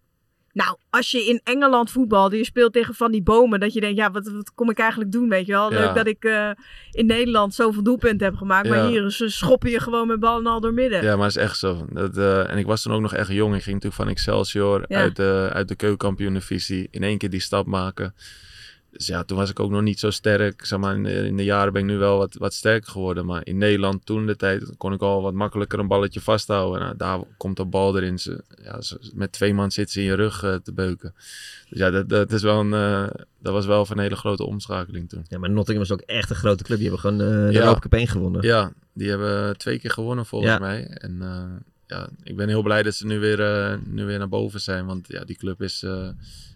Nou, als je in Engeland voetbalt en je speelt tegen van die bomen, dat je denkt, ja, wat, wat kom ik eigenlijk doen, weet je wel? Leuk dat ik eh, in Nederland zoveel doelpunten heb gemaakt, maar hier ze schoppen je gewoon met ballen al door midden. Ja, maar het is echt zo. Dat, eh, en ik was toen ook nog echt jong. Ik ging natuurlijk van Excelsior Ja. uit, de, uit de keukenkampioen-divisie in één keer die stap maken. Dus ja, toen was ik ook nog niet zo sterk. Zeg maar, in, de, in de jaren ben ik nu wel wat, wat sterker geworden. Maar in Nederland toen de tijd kon ik al wat makkelijker een balletje vasthouden. Nou, daar komt de bal erin. Ze, ja, ze- met twee man zit ze in je rug eh, te beuken. Dus ja, dat, dat, is wel een, eh, dat was wel van een hele grote omschakeling toen. Ja, maar Nottingham was ook echt een grote club. Die hebben gewoon eh, de Ja. Europa Cup 1 gewonnen. Ja, die hebben twee keer gewonnen volgens Ja. mij. En ja, ik ben heel blij dat ze nu weer, nu weer naar boven zijn. Want ja, die club is,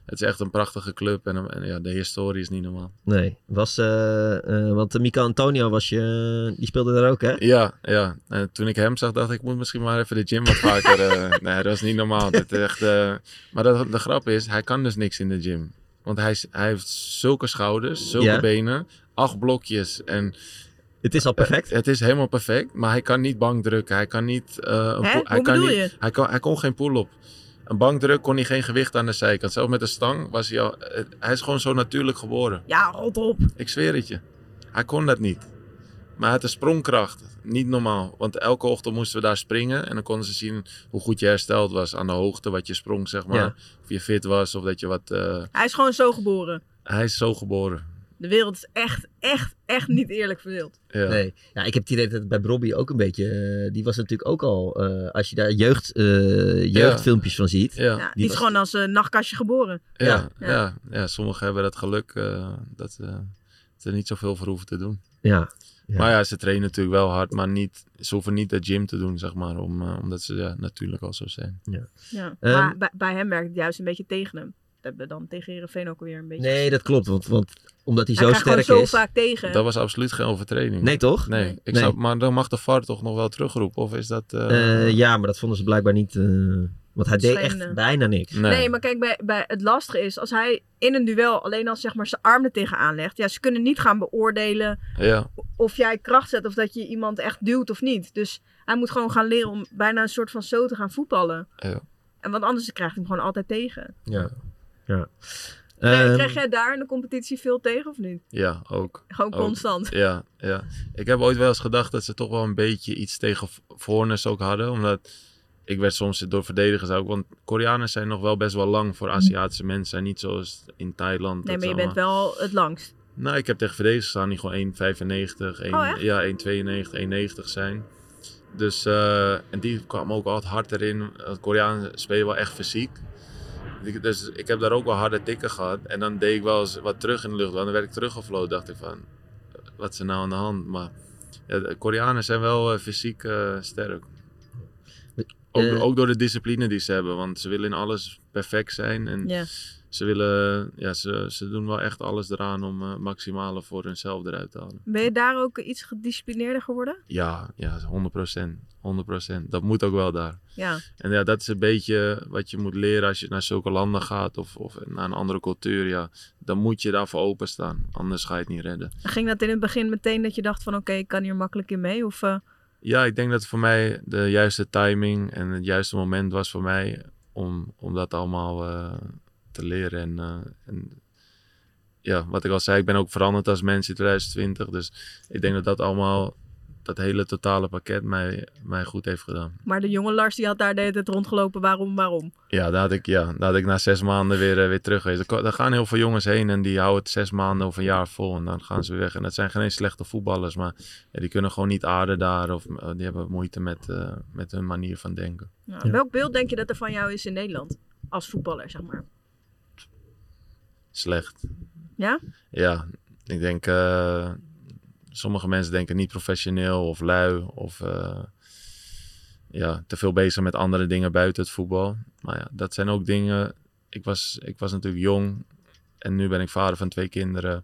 het is echt een prachtige club. En, en ja, de historie is niet normaal. Nee, was, eh, eh, want Mico Antonio was je, die speelde daar ook, hè? Ja, ja. En toen ik hem zag, dacht ik, ik moet misschien maar even de gym wat vaker. eh, nee, dat was niet normaal. Dat is echt, eh, maar de, de grap is, hij kan dus niks in de gym. Want hij, is- hij heeft zulke schouders, zulke Ja. benen, acht blokjes. En Het is al perfect. het is helemaal perfect, maar hij kan niet bank drukken. Hij kan niet. eh, een Hè? pull- hij, Hoe kan bedoel niet je? hij, kon, hij kon geen pull-up. Een bankdruk kon hij geen gewicht aan de zijkant. Zelfs met de stang was hij al. eh, Hij is gewoon zo natuurlijk geboren. Ja, rot op. Ik zweer het je. Hij kon dat niet. Maar hij had een sprongkracht. Niet normaal. Want elke ochtend moesten we daar springen. En dan konden ze zien hoe goed je hersteld was aan de hoogte. Wat je sprong, zeg maar. Ja. Of je fit was. Of dat je wat... eh, Hij is gewoon zo geboren. Hij is zo geboren. De wereld is echt, echt, echt niet eerlijk verdeeld. Ja. Nee. Ja, ik heb het idee dat het bij Robbie ook een beetje... eh, die was natuurlijk ook al... eh, als je daar jeugd, eh, jeugdfilmpjes van ziet. Ja. Ja, Ja. die, is was- gewoon als een nachtkastje geboren. Ja, Ja. ja. ja, sommigen hebben dat geluk eh, dat eh, ze er niet zoveel voor hoeven te doen. Ja. Ja. Maar ja, ze trainen natuurlijk wel hard, maar niet, ze hoeven niet de gym te doen, zeg maar, om, omdat ze ja, natuurlijk al zo zijn. Ja. Ehm, maar bij, bij hem werkt het juist een beetje tegen hem. Hebben we dan tegen Heerenveen ook weer een beetje. Nee, dat klopt. Want, want omdat hij hij zo sterk zo is... vaak tegen. Dat was absoluut geen overtreding. Nee, toch? Nee, ik Nee. Zou, maar dan mag de VAR toch nog wel terugroepen, of is dat... eh, Eh, ja, maar dat vonden ze blijkbaar niet... eh, want hij deed echt bijna niks. nee. Nee, maar kijk, bij, bij het lastige is, als hij in een duel alleen als zeg maar zijn arm er tegenaan legt, ja, ze kunnen niet gaan beoordelen Ja, of jij kracht zet of dat je iemand echt duwt of niet. Dus hij moet gewoon gaan leren om bijna een soort van zo te gaan voetballen. ja. En want anders krijgt hij hem gewoon altijd tegen. Ja. Ja. Krijg, Ehm, krijg jij daar in de competitie veel tegen of niet? ja, ook. Gewoon Ook. constant. Ja, ja. Ik heb ooit wel eens gedacht dat ze toch wel een beetje iets tegen Voornes ook hadden. Omdat ik werd soms door verdedigers ook. Want Koreanen zijn nog wel best wel lang voor Aziatische mensen. En niet zoals in Thailand. Nee, maar je bent wel het langst. Nou, ik heb tegen verdedigers gestaan die gewoon 1,95, 1, Oh, ja, 1,92, 1,90 zijn. Dus, eh, en die kwam ook altijd hard erin. Koreanen spelen wel echt fysiek. Ik- Dus ik heb daar ook wel harde tikken gehad. En dan deed ik wel eens wat terug in de lucht. Want dan werd ik teruggevlogen. dacht ik van, wat is er nou aan de hand? Maar ja, de Koreanen zijn wel eh, fysiek eh, sterk. Ook, Eh. ook door de discipline die ze hebben. Want ze willen in alles perfect zijn. En Ja. Ze, willen, ja, ze, ze doen wel echt alles eraan om eh maximale voor hunzelf eruit te halen. Ben je daar ook iets gedisciplineerder geworden? Ja, ja, 100%. 100%. Dat moet ook wel daar. Ja. En ja, dat is een beetje wat je moet leren als je naar zulke landen gaat of, of naar een andere cultuur. Ja, dan moet je daarvoor openstaan. Anders ga je het niet redden. Ging dat in het begin meteen dat je dacht van oké, ik kan hier makkelijk in mee? Of, eh, Ja, ik denk dat voor mij de juiste timing en het juiste moment was voor mij om, om dat allemaal eh, te leren. En, eh, en ja, wat ik al zei, ik ben ook veranderd als mens in 2020. Dus ik denk dat dat allemaal, dat hele totale pakket mij, mij goed heeft gedaan. maar de jonge Lars die had daar de hele tijd rondgelopen. Waarom, waarom? Ja, daar had ik, ja, daar had ik na zes maanden weer, eh, weer terug geweest. Er Daar gaan heel veel jongens heen en die houden het zes maanden of een jaar vol. En dan gaan ze weer weg. En dat zijn geen eens slechte voetballers, maar ja, die kunnen gewoon niet aarden daar. Of eh, die hebben moeite met, met hun manier van denken. Ja. Welk beeld denk je dat er van jou is in Nederland? Als voetballer, zeg maar. Slecht. Ja? Ja, ik denk... eh, sommige mensen denken niet professioneel of lui of... eh, ja, te veel bezig met andere dingen buiten het voetbal. Maar ja, dat zijn ook dingen... Ik was, ik was natuurlijk jong en nu ben ik vader van twee kinderen.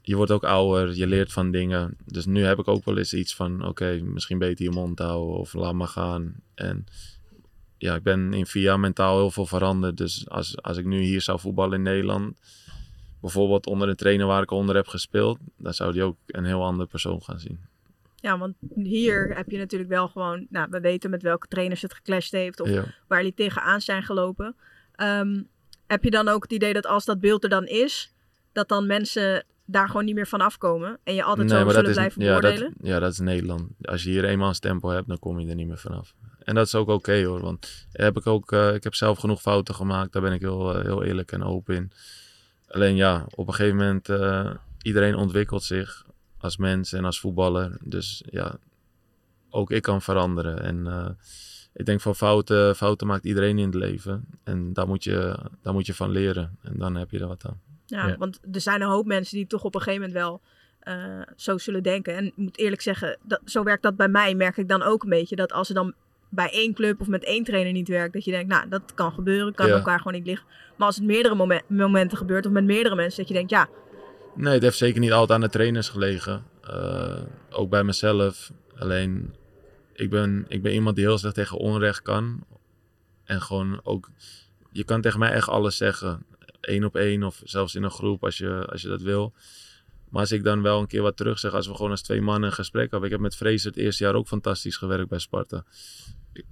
Je wordt ook ouder, je leert van dingen. Dus nu heb ik ook wel eens iets van... Oké, misschien beter je mond houden of laat maar gaan. En ja, ik ben in jaar mentaal heel veel veranderd. Dus als, als ik nu hier zou voetballen in Nederland... Bijvoorbeeld onder een trainer waar ik onder heb gespeeld... dan zou die ook een heel andere persoon gaan zien. Ja, want hier heb je natuurlijk wel gewoon... Nou, we weten met welke trainers het geclashed heeft. Of Ja. waar jullie tegenaan zijn gelopen. Ehm, heb je dan ook het idee dat als dat beeld er dan is... dat dan mensen daar gewoon niet meer van afkomen... en je altijd zo zullen blijven ja, beoordelen? dat, ja, dat is Nederland. Als je hier eenmaal een stempel hebt, dan kom je er niet meer vanaf. En dat is ook oké hoor. Want heb ik, ook, eh, ik heb zelf genoeg fouten gemaakt. Daar ben ik heel, eh, heel eerlijk en open in. Alleen ja, op een gegeven moment... eh, iedereen ontwikkelt zich als mens en als voetballer. Dus ja, ook ik kan veranderen. En eh, ik denk van fouten, fouten maakt iedereen in het leven. En daar moet, je, daar moet je van leren. En dan heb je er wat aan. Ja, Ja. want er zijn een hoop mensen die toch op een gegeven moment wel eh, zo zullen denken. En ik moet eerlijk zeggen, dat, zo werkt dat bij mij, merk ik dan ook een beetje. Dat als er dan bij één club of met één trainer niet werkt, dat je denkt, nou, dat kan gebeuren, kan Ja. elkaar gewoon niet liggen. Maar als het meerdere momen- momenten gebeurt of met meerdere mensen, dat je denkt, ja, Nee, het heeft zeker niet altijd aan de trainers gelegen. Eh, ook bij mezelf. Alleen, ik ben, ik ben iemand die heel slecht tegen onrecht kan. En gewoon ook, je kan tegen mij echt alles zeggen. Eén op één of zelfs in een groep als je, als je dat wil. Maar als ik dan wel een keer wat terug zeg, als we gewoon als twee mannen een gesprek hebben. Ik heb met Fraser het eerste jaar ook fantastisch gewerkt bij Sparta.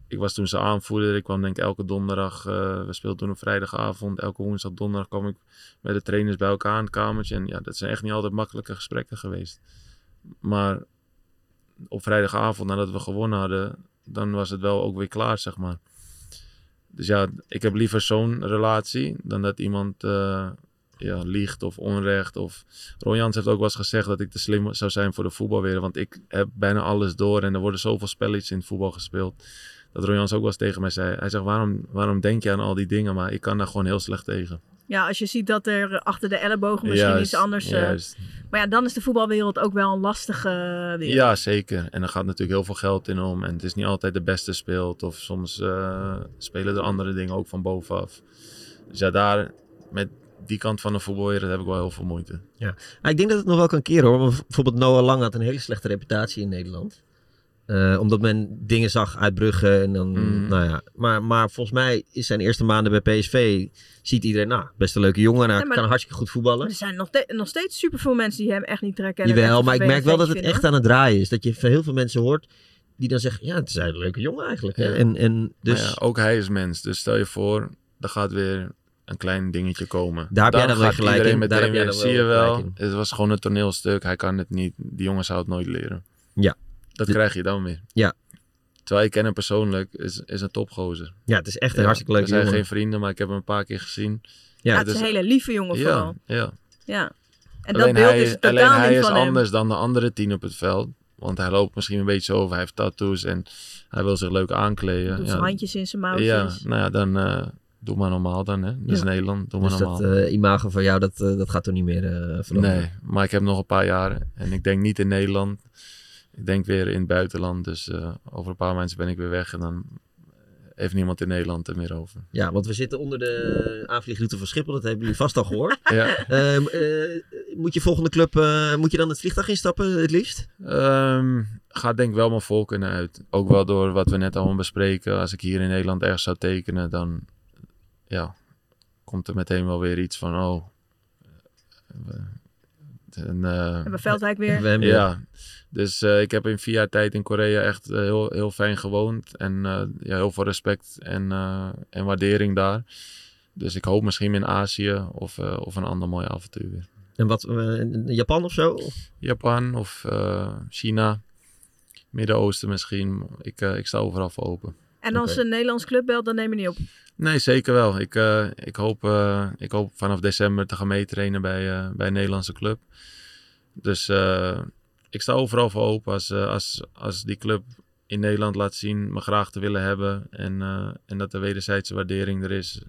Ik, was toen zijn aanvoerder. Ik kwam denk ik elke donderdag, eh, we speelden toen op vrijdagavond. Elke woensdag, donderdag kwam ik met de trainers bij elkaar in het kamertje. En ja, dat zijn echt niet altijd makkelijke gesprekken geweest. Maar op vrijdagavond, nadat we gewonnen hadden, dan was het wel ook weer klaar, zeg maar. Dus ja, ik heb liever zo'n relatie dan dat iemand eh, ja, liegt of onrecht. Of... Ron Jans heeft ook wel eens gezegd dat ik te slim zou zijn voor de voetbalwereld. Want ik heb bijna alles door en er worden zoveel spelletjes in het voetbal gespeeld. Dat Ron Jans ook wel eens tegen mij zei. Hij zegt, waarom, waarom denk je aan al die dingen? Maar ik kan daar gewoon heel slecht tegen. ja, als je ziet dat er achter de ellebogen misschien Juist, iets anders... eh, juist. maar ja, dan is de voetbalwereld ook wel een lastige wereld. Ja, zeker. En er gaat natuurlijk heel veel geld in om. En het is niet altijd de beste speelt. Of soms eh, spelen er andere dingen ook van bovenaf. Dus ja, daar met die kant van de voetbalwereld heb ik wel heel veel moeite. Ja. Nou, ik denk dat het nog wel kan keren hoor. Want bijvoorbeeld Noah Lang had een hele slechte reputatie in Nederland. Eh, omdat men dingen zag uit Brugge en dan, Mhm. nou ja. Maar, maar volgens mij is zijn eerste maanden bij PSV, ziet iedereen, nou, best een leuke jongen. Ja, maar- kan hartstikke goed voetballen. Er zijn nog, te- nog steeds superveel mensen die hem echt niet trekken. Jawel, een maar ik merk wel dat het echt aan het draaien is. Dat je van heel veel mensen hoort die dan zeggen, ja, het is een leuke jongen eigenlijk. Ja. En, en dus ja, ook hij is mens. Dus stel je voor, er gaat weer een klein dingetje komen. Daar heb jij dan weer gaat gelijk iedereen in. Daar heb jij zie je wel het was gewoon een toneelstuk. Hij kan het niet. Die jongen zou het nooit leren. Ja. Dat De- krijg je dan weer. Ja. Terwijl ik ken hem persoonlijk, is, is een topgozer. ja, het is echt een Ja, hartstikke leuke We zijn jongen. geen vrienden, maar ik heb hem een paar keer gezien. Ja, Ja, het is dus- een hele lieve jongen Ja, vooral. ja. Ja. En alleen dat beeld hij, is totaal alleen hij niet is van hem. anders dan de andere tien op het veld. Want hij loopt misschien een beetje zo over. Hij heeft tattoos en hij wil zich leuk aankleden. Doet ja. zijn handjes in zijn Ja, mouwtjes. nou ja, dan eh, doe maar normaal dan. Hè. Ja. Nederland, doe maar dus normaal. dat eh, imago van jou, dat, eh, dat gaat toch niet meer eh veranderen? nee, maar ik heb nog een paar jaren. En ik denk niet in Nederland. Ik denk weer in het buitenland. Dus over een paar maanden ben ik weer weg. En dan heeft niemand in Nederland er meer over. Ja, want we zitten onder de aanvliegroute van Schiphol. Dat hebben jullie vast al gehoord. Ja. Ehm, eh, moet je volgende club, moet je dan het vliegtuig instappen het liefst? Ehm, gaat denk ik wel mijn vol kunnen uit. Ook wel door wat we net allemaal bespreken. Als ik hier in Nederland ergens zou tekenen, dan ja, komt er meteen wel weer iets van, oh... we- een, eh, Hebben Veldwijk weer. We hebben- ja, dus eh, ik heb in vier jaar tijd in Korea echt eh, heel, heel fijn gewoond. En eh, ja, heel veel respect en, eh, en waardering daar. Dus ik hoop misschien in Azië of, eh, of een ander mooi avontuur weer. En wat, Japan of zo? Japan of eh, China, Midden-Oosten misschien. Ik, ik sta overal voor open. En als een Nederlands club belt, dan neem je niet op. Nee, zeker wel. Ik, eh, ik, hoop, eh, ik hoop vanaf december te gaan meetrainen bij, eh, bij een Nederlandse club. Dus eh, ik sta overal voor open. Als, eh, als, als die club in Nederland laat zien me graag te willen hebben. En, eh, en dat de wederzijdse waardering er is.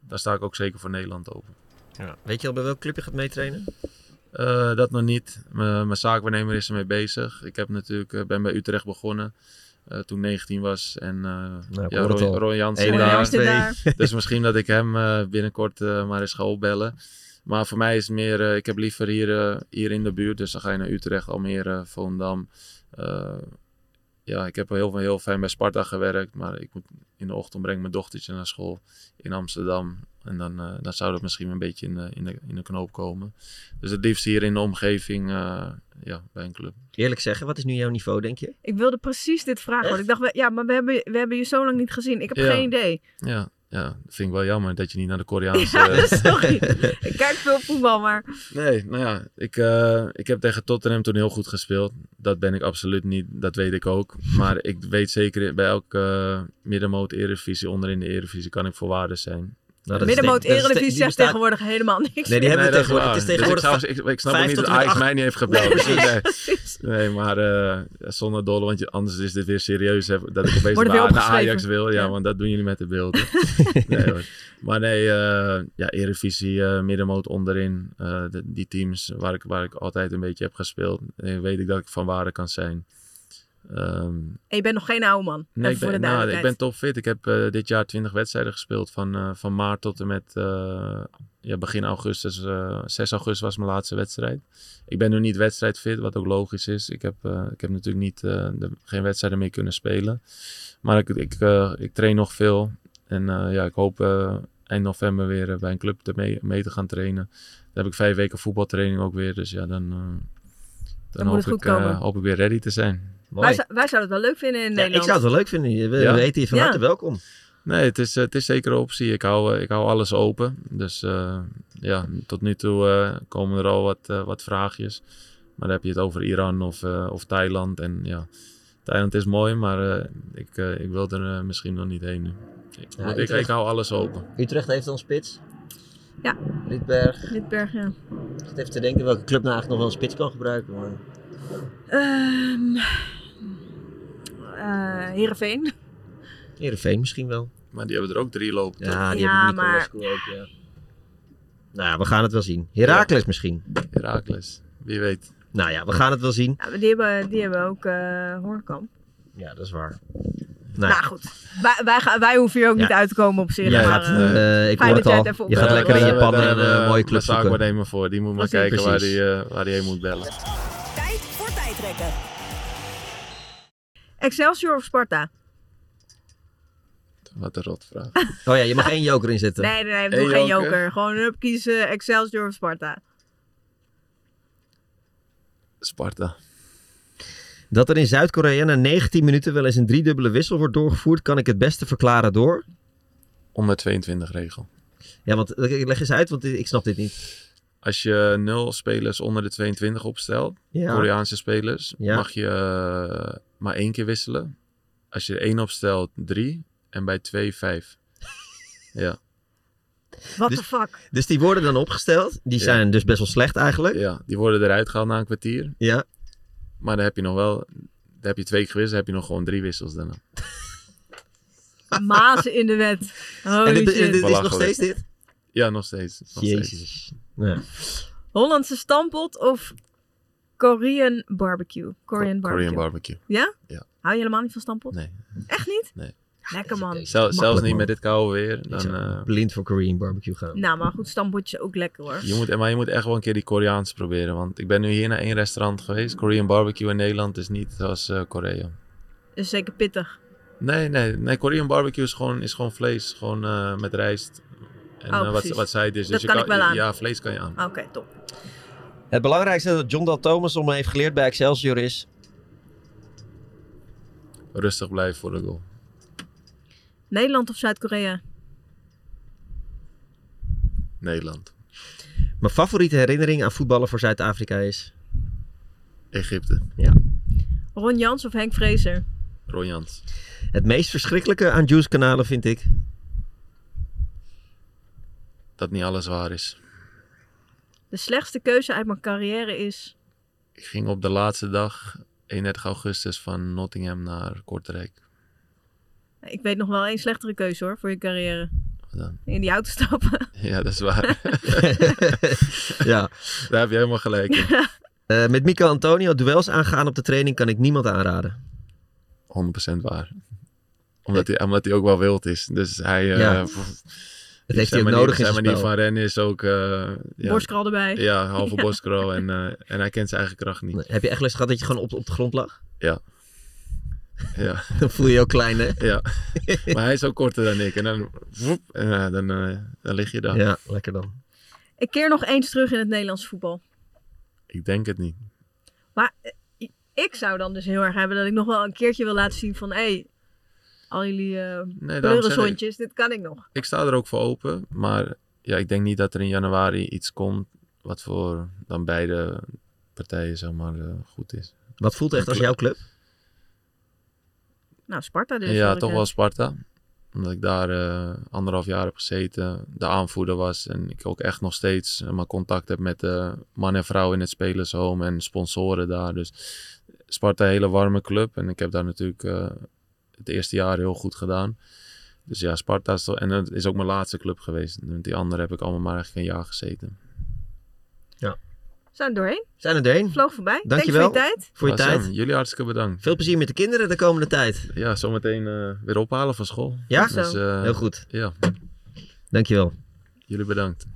Dan sta ik ook zeker voor Nederland open. Ja. Weet je al bij welk club je gaat meetrainen? Eh, dat nog niet. Mijn zaakwaarnemer is ermee bezig. Ik heb natuurlijk, ben bij Utrecht begonnen. Eh, toen 19 was. En eh Nou, ik ja, Roy. Roy Jansen daar. daar. Dus misschien dat ik hem eh, binnenkort eh, maar eens ga opbellen. Maar voor mij is het meer, eh, ik heb liever hier, eh, hier in de buurt. Dus dan ga je naar Utrecht, Almere, Volendam. Eh, ja, ik heb heel, heel fijn bij Sparta gewerkt. Maar ik moet in de ochtend breng ik mijn dochtertje naar school in Amsterdam. En dan, eh, dan zou dat misschien een beetje in de, in, de, in de knoop komen. Dus het liefst hier in de omgeving eh, ja, bij een club. Eerlijk zeggen, wat is nu jouw niveau, denk je? Ik wilde precies dit vragen. Want ik dacht, we- ja, maar we hebben, we hebben je zo lang niet gezien. Ik heb Ja. geen idee. Ja, ja, dat vind ik wel jammer dat je niet naar de Koreaanse... Ja, sorry. ik kijk veel voetbal, maar Nee, nou ja, ik, eh, ik heb tegen Tottenham toen heel goed gespeeld. Dat ben ik absoluut niet, dat weet ik ook. Maar ik weet zeker, bij elke uh, middenmoot Eredivisie, onderin de Eredivisie, kan ik voorwaardig zijn. Nou, middenmoot Eredivisie zegt bestaat- tegenwoordig helemaal niks. Nee, die hebben we tegenwoordig. Het is Dus tegenwoordig ik, zou- ik, ik snap ook niet dat Ajax mij niet heeft gebeld. Nee, nee, maar eh, zonder dolle, want je, anders is dit weer serieus. Hè, dat ik opeens Worden naar, naar Ajax wil. Ja, Ja. want dat doen jullie met de beelden. nee, hoor. Maar nee, eh ja, Eredivisie, eh middenmoot onderin. eh, de- die teams waar ik, waar ik altijd een beetje heb gespeeld. weet ik dat ik van waarde kan zijn. Ehm, En je bent nog geen oude man. Nee, ik voor ben, nou, ik ben topfit. Ik heb eh, dit jaar 20 wedstrijden gespeeld. Van, eh, van maart tot en met eh, ja, begin augustus. eh 6 augustus was mijn laatste wedstrijd. Ik ben nu niet wedstrijdfit, wat ook logisch is. Ik heb, ik heb natuurlijk niet, de- geen wedstrijden meer kunnen spelen. Maar ik, ik, ik train nog veel. En ja, ik hoop eind november weer bij een club te mee, mee te gaan trainen. Dan heb ik vijf weken voetbaltraining ook weer. Dus ja, dan, dan, hoop, ik, hoop ik weer ready te zijn. Wij, zou- wij zouden het wel leuk vinden in Ja, Nederland. ik zou het wel leuk vinden. We Ja. weten je van Ja. harte welkom. Nee, het is, het is zeker een optie. Ik hou, eh, ik hou alles open. Dus eh, ja, tot nu toe eh, komen er al wat, wat vraagjes. Maar dan heb je het over Iran of, eh, of Thailand. En ja, Thailand is mooi, maar eh, ik, ik wil er misschien nog niet heen nu. Ik, Ja, ik, hou alles open. Utrecht heeft dan spits. Ja. Rietberg. Lidberg, ja. Ik zit even te denken welke club nou eigenlijk nog wel een spits kan gebruiken. Maar... Ehm eh, Heerenveen. Heerenveen misschien wel. Maar die hebben er ook drie lopen. toch? Ja, die Ja, hebben maar- ook, ja. Nou ja, we gaan het wel zien. Herakles misschien. Heracles, wie weet. Nou ja, we gaan het wel zien. Ja, maar die, hebben, die hebben ook eh Hoornkamp. Ja, dat is waar. Nou, goed, wij, wij, gaan, wij hoeven hier ook Ja. niet uit te komen op zich. Jij maar, gaat, eh, eh, ik hoor het al. Je gaat lekker in je Daar pan hebben een we- eh, mooie daar club sta ik zoeken. maar nemen voor. Die moet maar Precies. kijken waar eh, waar die heen moet bellen. Tijd voor tijdrekken. Excelsior of Sparta? Wat een rotvraag. Oh ja, je mag één joker inzetten. Nee, nee, nee, Eén doe geen joker? joker. Gewoon hup, kiezen Excelsior of Sparta. Sparta. Dat er in Zuid-Korea na 19 minuten wel eens een driedubbele wissel wordt doorgevoerd, kan ik het beste verklaren door. Onder 22 regel. Ja, want eh, leg eens uit, want ik snap dit niet. Als je nul spelers onder de 22 opstelt, Ja. Koreaanse spelers, Ja. mag je eh, maar één keer wisselen. Als je er één opstelt, drie. En bij twee, vijf. ja. What Dus- the fuck? Dus die worden dan opgesteld. Die Ja. zijn dus best wel slecht eigenlijk. ja, die worden eruit gehaald na een kwartier. Ja. Maar dan heb je nog wel, dan heb je twee keer gewisseld, dan heb je nog gewoon drie wissels daarna. Mazen in de wet. Holy en dit, dit- shit. dit is nog steeds dit? Ja, nog steeds. Nog steeds. Ja. Hollandse stampot of Korean barbecue? Korean barbecue. Korean barbecue. Ja? Ja. Hou je helemaal niet van stampot? Nee. Echt niet? Nee. Lekker man. Zel- zelfs niet man. met dit koude weer. Dan, eh, blind voor Korean barbecue gaan. Nou, maar goed, stampotje is ook lekker hoor. je moet, maar je moet echt wel een keer die Koreaans proberen. Want ik ben nu hier naar één restaurant geweest. Korean barbecue in Nederland is niet zoals eh, Korea. Is zeker pittig. Nee, nee, nee. Korean barbecue is gewoon, is gewoon vlees. Gewoon eh, met rijst. En Oh, wat, wat zij is. Dat je kan ik wel aan. Ja, vlees kan je aan. Oké, top. Het belangrijkste dat John Dal Thomas om me heeft geleerd bij Excelsior is... Rustig blijven voor de goal. Nederland of Zuid-Korea? Nederland. Mijn favoriete herinnering aan voetballen voor Zuid-Afrika is... Egypte. Ron Jans of Henk Vrezer? Ron Jans. Het meest verschrikkelijke aan Juice kanalen vind ik... Dat niet alles waar is. De slechtste keuze uit mijn carrière is... Ik ging op de laatste dag, 31 augustus, van Nottingham naar Kortrijk. Ik weet nog wel één slechtere keuze hoor, voor je carrière. Dan? In die auto stappen. Ja, dat is waar. ja. Daar heb je helemaal gelijk in. Eh, met Mico Antonio duels aangaan op de training kan ik niemand aanraden. 100% waar. Omdat hij, omdat hij ook wel wild is. Dus hij... eh, Ja. Dat heeft hij zijn ook manier- nodig in Zijn manier spel. van rennen is ook... eh ja, Borstkrol erbij. Ja, halve Ja. borstkrol. En, eh, en hij kent zijn eigen kracht niet. Nee, Heb je echt les gehad dat je gewoon op, op de grond lag? Ja. Ja. Dan voel je je ook klein, hè? Ja. Maar hij is ook korter dan ik. En dan... woep, en, eh, dan, eh, dan lig je daar. Ja, lekker dan. Ik keer nog eens terug in het Nederlands voetbal. Ik denk het niet. Maar ik zou dan dus heel erg hebben dat ik nog wel een keertje wil laten zien van... Hé, hey, al jullie eh Nee, dit kan ik nog. Ik sta er ook voor open. Maar ja, ik denk niet dat er in januari iets komt... wat voor dan beide partijen zeg maar, eh, goed is. Wat voelt echt als jouw club? Nou, Sparta dus. ja, toch wel Sparta. Omdat ik daar eh, anderhalf jaar heb gezeten. De aanvoerder was. En ik ook echt nog steeds eh, maar contact heb met de man en vrouw in het spelershome. En sponsoren daar. Dus Sparta een hele warme club. En ik heb daar natuurlijk eh, het eerste jaar heel goed gedaan. Dus ja, Sparta is toch... En het is ook mijn laatste club geweest. Want die andere heb ik allemaal maar eigenlijk een jaar gezeten. Zijn er doorheen. Zijn er doorheen. Vloog voorbij. Dankjewel Thanks voor je tijd. voor je tijd. Jullie hartstikke bedankt. Veel plezier met de kinderen de komende tijd. Ja, zometeen eh, weer ophalen van school. Ja? Dus, eh, Heel goed. Ja, Dankjewel. jullie bedankt.